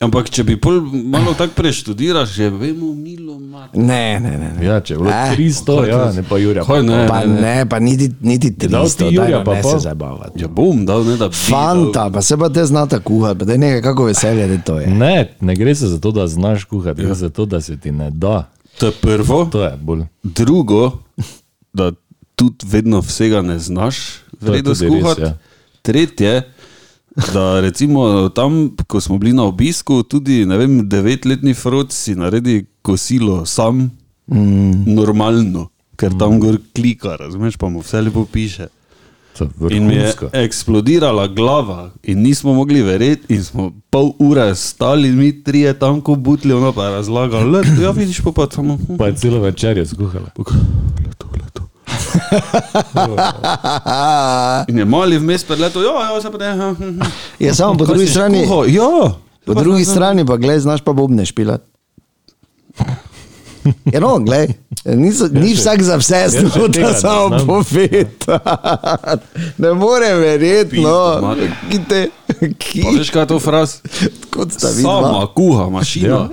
Ampak če bi pol malo tako preštudiraš, že vemo, milo mat. Ne, ne, ne. ne. Ja, če bilo Eh, 300, ja, ne pa Jurja. Kaj ne? Pa ne, pa niti, niti dal 300, ti daj, Jurja no, pa ne se zabavati. Ja, bom dal, ne da bi. Fanta, pa se pa te znata kuhati, pa da je nekaj kako veselje, da to je. Ne, ne gre se za to, da znaš kuhati, gre za to, da se ti ne da. To je prvo. To je bolj. Drugo, da tudi vedno vsega ne znaš vredno skuhati. ja. Tretje, da recimo tam, ko smo bili na obisku, tudi vem, devetletni frod si naredi kosilo sam, mm. normalno, ker tam gor klika, razumeš, pa mu vse lepo piše. Je In mi je eksplodirala glava, in nismo mogli verjeti, in smo pol ure stali, mi trije tam, ko butli, ona pa je razlagala, le, ja, vidiš pa pa samo. hm, Pa je celo večerjo skuhala. Leto, leto. In je mali vmes preletel, ja, ja, se pa ne. hm, hm. Je samo po drugi strani? Ja. po drugi strani pa gledaj, znaš pa bobne špilat. Ja, no, glej, niso, ni vsak za vse še tega da ne samo povedati. Ne morem verjeti, no, mater. ki Pa veš kaj je to fraz? kot sta Sama videla. kuha, mašina.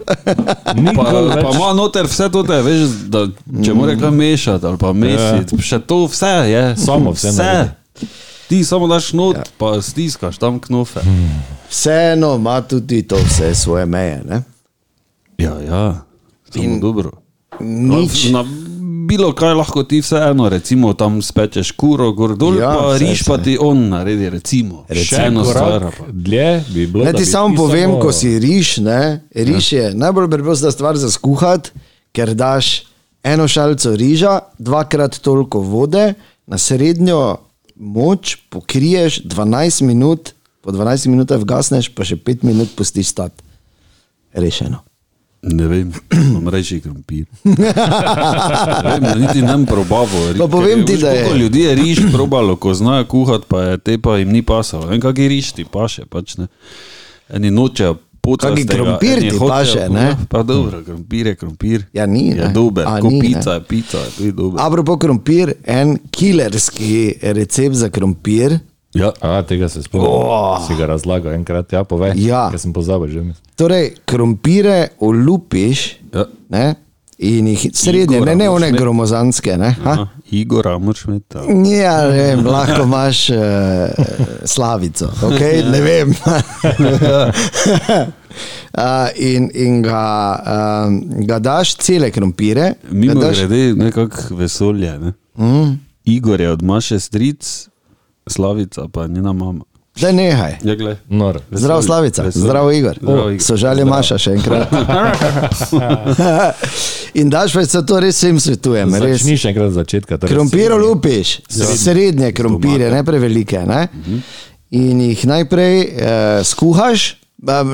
Ni Pa, bolj pa več. ima noter vse to, te, veš, da če mora kaj mešati ali pa mesiti, še to vse je. Samo vse naredi. Ti samo daš not, ja. pa stiskaš tam knofe. Vseeno ima tudi to vse svoje meje. Ne? Ja, ja, In- dobro. Nič. Na bilo kaj lahko ti vseeno, recimo tam spečeš kuro, gor dol, Ja, ja, pa saj, riž pa ti on naredi, recimo. Recimo. Še eno stvar. Dlje bi bilo. Ne ti samo povem, samo- ko si riž, ne, riž je najbolj preprosta stvar za skuhati, ker daš eno šalico riža, dvakrat toliko vode, na srednjo moč pokriješ 12 minut, po 12 minutah vgasneš, pa še 5 minut pustiš stati. Rešeno. Ne vem, imam reči krompir. Ne vem, niti bom probavo. Pa povem ti, da je- ljudi je riž probalo, ko znajo kuhati, pa je te pa jim ni pasalo. Vem, kak je riž ti paše, pač ne. Eni nočejo pocati. Kaki krompir ti paše, ne? Pa dobro, krompir je krompir. Ja, ni, Je ne. dober, A, ko ni, pica je pica, je tudi dober. Apropo krompir, en killerski recept za krompir. Ja, A, tega se spomnim. Oh. Si ga razlagal enkrat, ja, povej. Ja. Ker sem pozabil že. Torej, krompire olupiš Ja. ne, In jih srednje, Igora ne, ne one imeti. gromozanske. Ne? Ha? Aha, Igora, moraš imeti. a. Ja, ne vem, lahko imaš uh, slavico, okay? ne vem. <laughs> uh, in in ga, um, ga daš cele krompire. ga Mimo daš, grede, nekako vesolje. Ne? mm, Igor je od Maše stric, Slavica pa njena mama. da nehaj. Ja, glej. Nor. Zdrav, Slavica, Vesolje. zdrav, Igor. Zdravo, Igor. Sožalje Zdravo. Maša še enkrat. <laughs> in daš več, to res vsem svetujem. Res. Začni še enkrat začetka. torej Krompir srednji. lupiš, srednje krompire, ne prevelike. Ne? In jih najprej eh, skuhaš,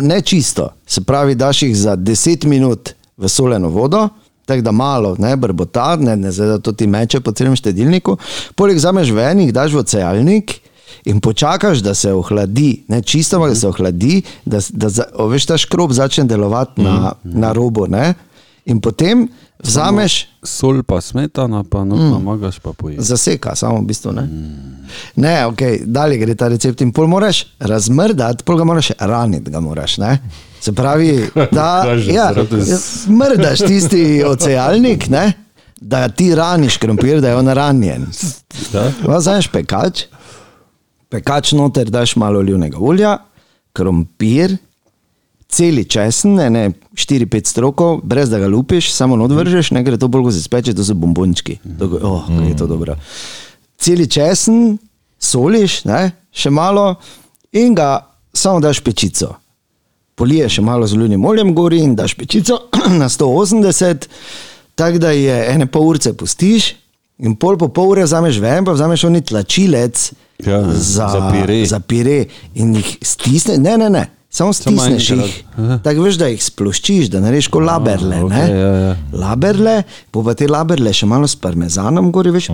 ne čisto, se pravi, daš jih za 10 minut v soleno vodo. Tako da malo, ne brbota, ne, ne zdaj, da to ti meče po celem štedilniku. Poleg zameš ven, jih daš v ocealnik in počakaš, da se ohladi, ne čisto, ampak da se ohladi, da, da veš, ta škrob začne delovati na, na robu. Ne? In potem vzameš. Sol pa smetana, pa no, mm. namagaš pa poješ. Zaseka, samo v bistvu ne. Ne, ok, dalje gre ta recept in pol moraš razmrdati, pol ga moraš raniti, ga moraš. Ne? Se pravi, <laughs> da ja, zaradi ja, mrdaš tisti ocealnik, ne? da ti raniš krompir, da je on ranjen. Da? Vzameš pekač, pekač noter daš malo olivnega olja, krompir, celi česen, ne, ne 4-5 strokov, brez da ga lupiš, samo odvržeš, ne gre to bolj, se speče, to so bombončki. To, oh, kako je to dobro. Celi česen, soliš, ne, še malo in ga samo daš pečico. Poliješ še malo z olivnim oljem gori in daš pečico <clears throat> na 180, tako da je ene pol ure pustiš. In pol po pol ure vzameš ven, pa vzameš oni tlačilec Ja, za, za pire. za pire in jih stisneš, ne, ne, ne, samo stisneš jih. Tako veš, da jih sploščiš, da narediš kot laberle. ok, ne. ja, ja. Laberle, po pa te laberle še malo s parmezanom gori, veš.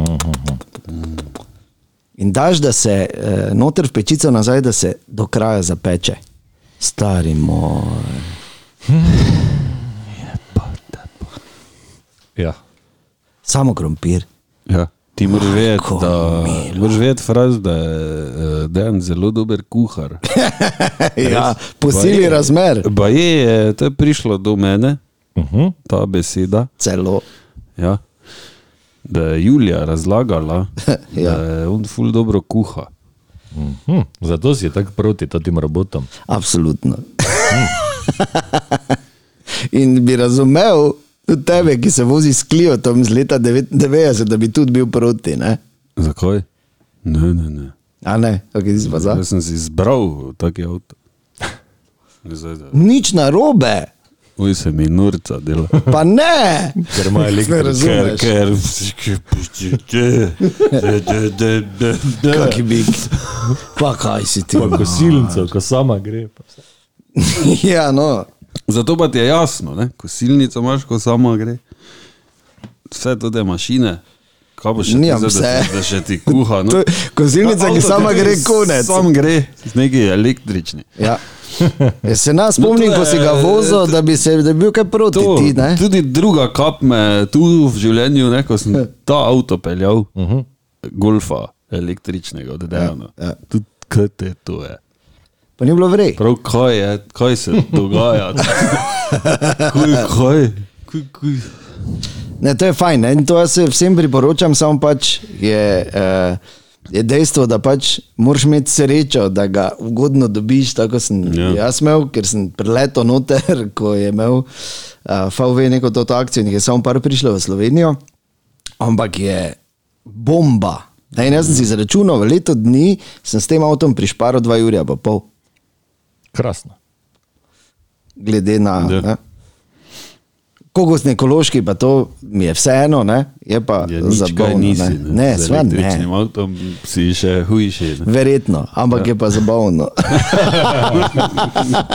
In daš, da se eh, noter v pečico nazaj, da se do kraja zapeče. Stari moj. Ja. Samo krompir. Ja. Ti moraš vedeti, da, moraš vedeti fraz, da je eh, Dejan zelo dober kuhar. <laughs> ja, posili razmer. Baje je, to je prišlo do mene, Uh -huh. ta beseda. Celo. Ja. Da je Julija razlagala, <laughs> Ja. da je on ful dobro kuha. Hm, zato si tako proti tem robotom. Absolutno. In bi razumel tudi tebe, ki se vozi s Kliotom iz leta 99, da bi tudi bil proti. Ne? Zakaj? Ne, ne, ne. A ne, ok, ti si pa za. Jaz sem si izbral taki avto. Zdaj, da- Nič narobe, Uj, se mi norca dela. pa ne. Ker ima Ne elektriko. Ker, razumeš. ker, ker, Kaki bik. Pa kaj si ti? Pa kosilnico, ko sama gre. pa vse. <laughs> ja, no. Zato pa ti je jasno, ne? kosilnico imaš, ko sama gre. Vse to te mašine. Kaj bo še ti zdaj, da, vse. da še ti kuha? No? <laughs> Je Kozilnica, ki sama gre konec. Sam gre, z neki električni. Ja. <laughs> Jaz se nas spomnim, No, to ko si je- ga vozil, da bi, se, da bi bil kaj proti To, ti. Ne? tudi druga kap me tu v življenju, ne, ko sem <laughs> ta avto peljal, uh -huh. golfa električnega od Dejana. ja. Tudi kaj te to je. Pa ni bilo vrej. Prav kaj je, kaj se dogaja. <laughs> Kuj, kaj, kuj, kuj. Ne, to je fajn ne? in to jaz vsem priporočam, samo pač je, uh, je dejstvo, da pač moraš imeti srečo, da ga ugodno dobiš, tako sem Ja. ja. jaz imel, ker sem preletel noter, <laughs> ko je imel uh, VW neko to akcijo in je samo par prišlo v Slovenijo, ampak je bomba. Ne, jaz sem si izračunal, v letu dni sem s tem avtom prišparil 2 ure pa pol, Krasno. glede na. Ja. Ne? Kokosni ekološki, pa to mi je vseeno, ne? je pa Ja, zabavno. nisi. ne, Ne, ne Z sva ne. avtom si še hujši. Ne. Verjetno, ampak ja. je pa zabavno. <laughs>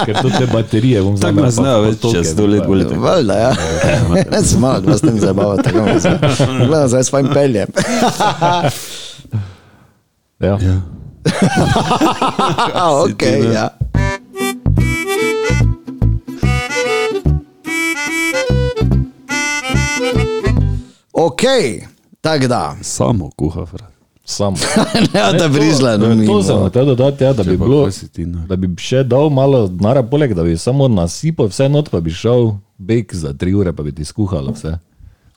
Ker to te baterije bom Tako nas ne več čez sto let tako. Valjda, ja. <laughs> Sem malo, da vas tem zabava, tako me zdaj. Gledam, zdaj s svojim peljem. <laughs> Ja. Ja. ok, ne? ja. Ok, tako da. Samo kuha, frat. Sam. <laughs> ne, da brizla. No, to mimo. sem hotel dodati, ja, da bi bilo. ti? Da bi še dal malo denarja poleg, da bi samo nasipal vse not, pa bi šel bek za tri ure, pa bi ti skuhalo vse.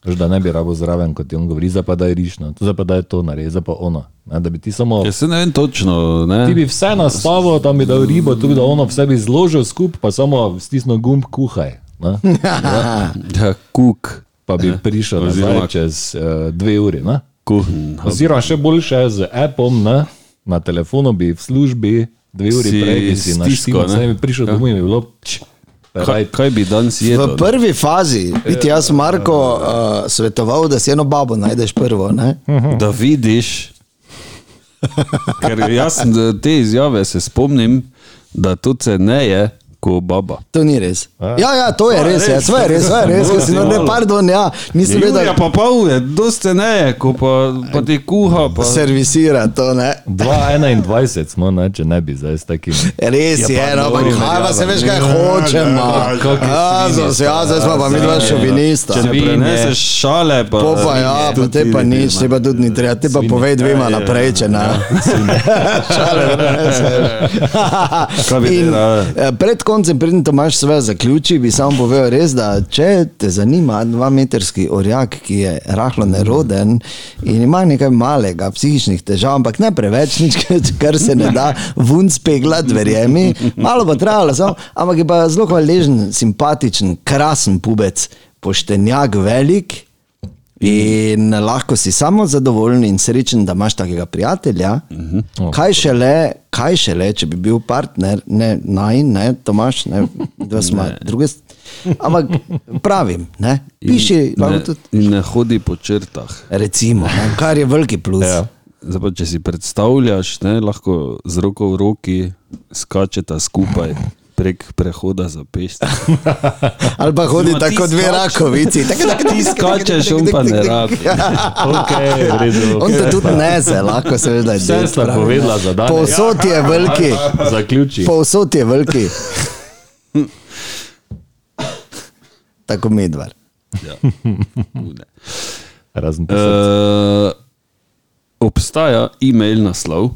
Veš, da ne bi rabo zraven, kot ti on govori, zdaj pa da je rišno, zdaj pa da je to naredi, zdaj pa ono. Ne, da bi ti samo. Jaz se ne vem točno, Ti ne? bi vse nastavil, tam bi dal ribo, tudi da ono vse bi zložil skupaj, pa samo stisnil gumb kuhaj. Ne? <laughs> Ja, kuk, Pa bi prišel Oziroma- čez uh, dve uri. Ne? kuhn. Oziroma še boljše z appom ne? na telefonu bi v službi dve uri Si prej, bi si ne? ne bi prišel ja. domov in bi bilo. Č, Kaj, kaj bi danes V jedel? prvi fazi, vidite, jaz Marko uh, svetoval, da si eno babo najdeš prvo. Ne? Da vidiš, ker jaz te izjave se spomnim, da to ceneje kot baba. To ni res. Ja, ja, to je res, ja, sve je res, sve je res, ker si no, ne, pardon, ja, nisem vedel, Ja, pa pol je, dosti ceneje, ko pa, pa ti kuha. Pa... servisira to, ne. 2,21 smo, ne, če ne bi zdaj s takim. Res je, no, pa kaj pa se veš, kaj Ja, hočemo. ja, je Ja, zdaj, ja, zdaj smo pa mi dva šovinista. Če ne Svinje. preneseš šale, pa, Po pa ja, pa te pa nič, te pa tudi ni treba, te pa povej dvema naprej, če ne. <laughs> Šale bi dela? eh, Pred koncem, preden Tomaš sve zaključi, bi samo povedal res, da če te zanima dva metrski orjak, ki je rahlo neroden in ima nekaj malega psihičnih težav, ampak ne preveč, nič, <laughs> kar se ne da vun speglati, verjemi, malo bo trajalo, samo, ampak je pa zelo hvaležen, simpatičen, krasen pubec, poštenjak velik. In lahko si samo zadovoljen in srečen, da imaš takega prijatelja. Kaj šele, kaj šele, če bi bil partner, ne naj, ne Tomaš, ne, da smo druge. Ampak pravim, ne, piši, In ne, tudi. in ne hodi po črtah. Recimo, ne, kar je veliki plus. Ja. Zdaj, pa, če si predstavljaš, ne, lahko z roko v roki skačeta skupaj prek prehoda za pešce. <laughs> Ali pa hodi ti tako dve skače- rakovici. Tak, tak, tak, Ti skačeš, on pa ne rabi. Ok, v redu. On te tudi nese, lahko se veš, da je Vse ded, sta povedala ne. za danes. Povsod je veliki, Zaključi. povsod je veliki. Tako medvar. Ja. Razen Uh, obstaja e-mail naslov,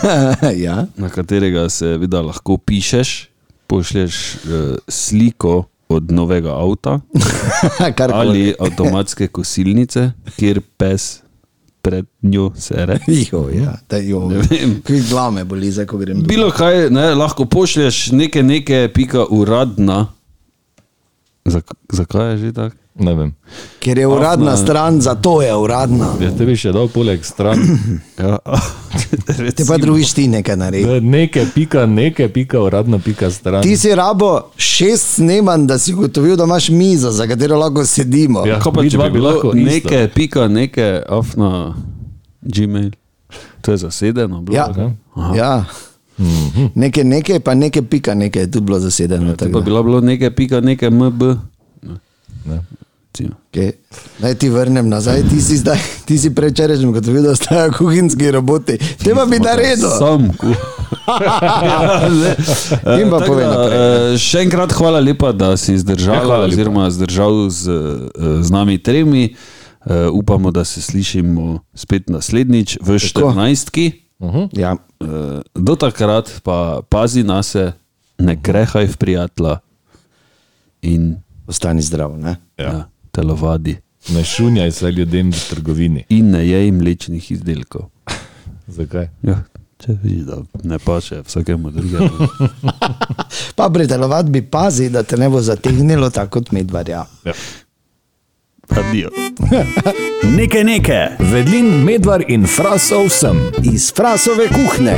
<laughs> ja. na katerega se vida lahko pišeš, pošlješ uh, sliko od novega avta <laughs> ali avtomatske kosilnice, kjer pes pred njo sere. <laughs> Jo, ja, da jo. Ne vem. Kaj glave boli, zdaj ko grem. Bilo kaj, ne, lahko pošlješ nekaj, nekaj, pika uradna. Zak, zakaj je že tako? Ne vem. Ker je uradna Afna. stran, zato je uradna. Ja, te bi še dal poleg stran. <clears throat> Ja, <laughs> Te pa drugiš ti nekaj naredi. Nekaj pika, nekaj pika, uradna pika stran. Ti si rabo šest snemanj, da si gotovil, da imaš mizo, za katero lahko sedimo. Ja. Kaj pa če Vidva bi bi bilo lahko isto. nekaj, pika, nekaj, afna, Gmail. To je zasedeno. Bilo, Ja. kaj? Aha. ja. Nekaj, nekaj, pa nekaj pika, nekaj je tudi bilo zasedeno. Pa da. bilo, bilo nekaj, pika, nekaj, MB. Ne. Okay. Naj ti vrnem nazaj, ti si, zdaj, ti si prečerajšnji, kot videl, da stajajo kuhinjski roboti. Te pa bi naredil. Sam. In pa Tako povej naprej. eh, Še enkrat hvala lepa, da si Ja, zdržal, hvala lepa. oziroma zdržal z, eh, z nami tremi. Uh, upamo, da se slišimo spet naslednjič v 14. Ja. Uh, do takrat pa pazi na se, ne krehaj v prijatelja in Ostani zdrav. Ne? Ja. ja, telovadi. Ne šunjaj se ljudem v trgovini. In ne jej mlečnih izdelkov. <laughs> Zakaj? Ja, če vidiš, da ne paše vsakemu drugemu. <laughs> Pa pri telovadbi pazi, da te ne bo zategnilo tako kot medvarja. Ja. Adijo. <laughs> Nekaj nekaj. Vedlin, medvar in frasov sem. Iz frasove kuhne.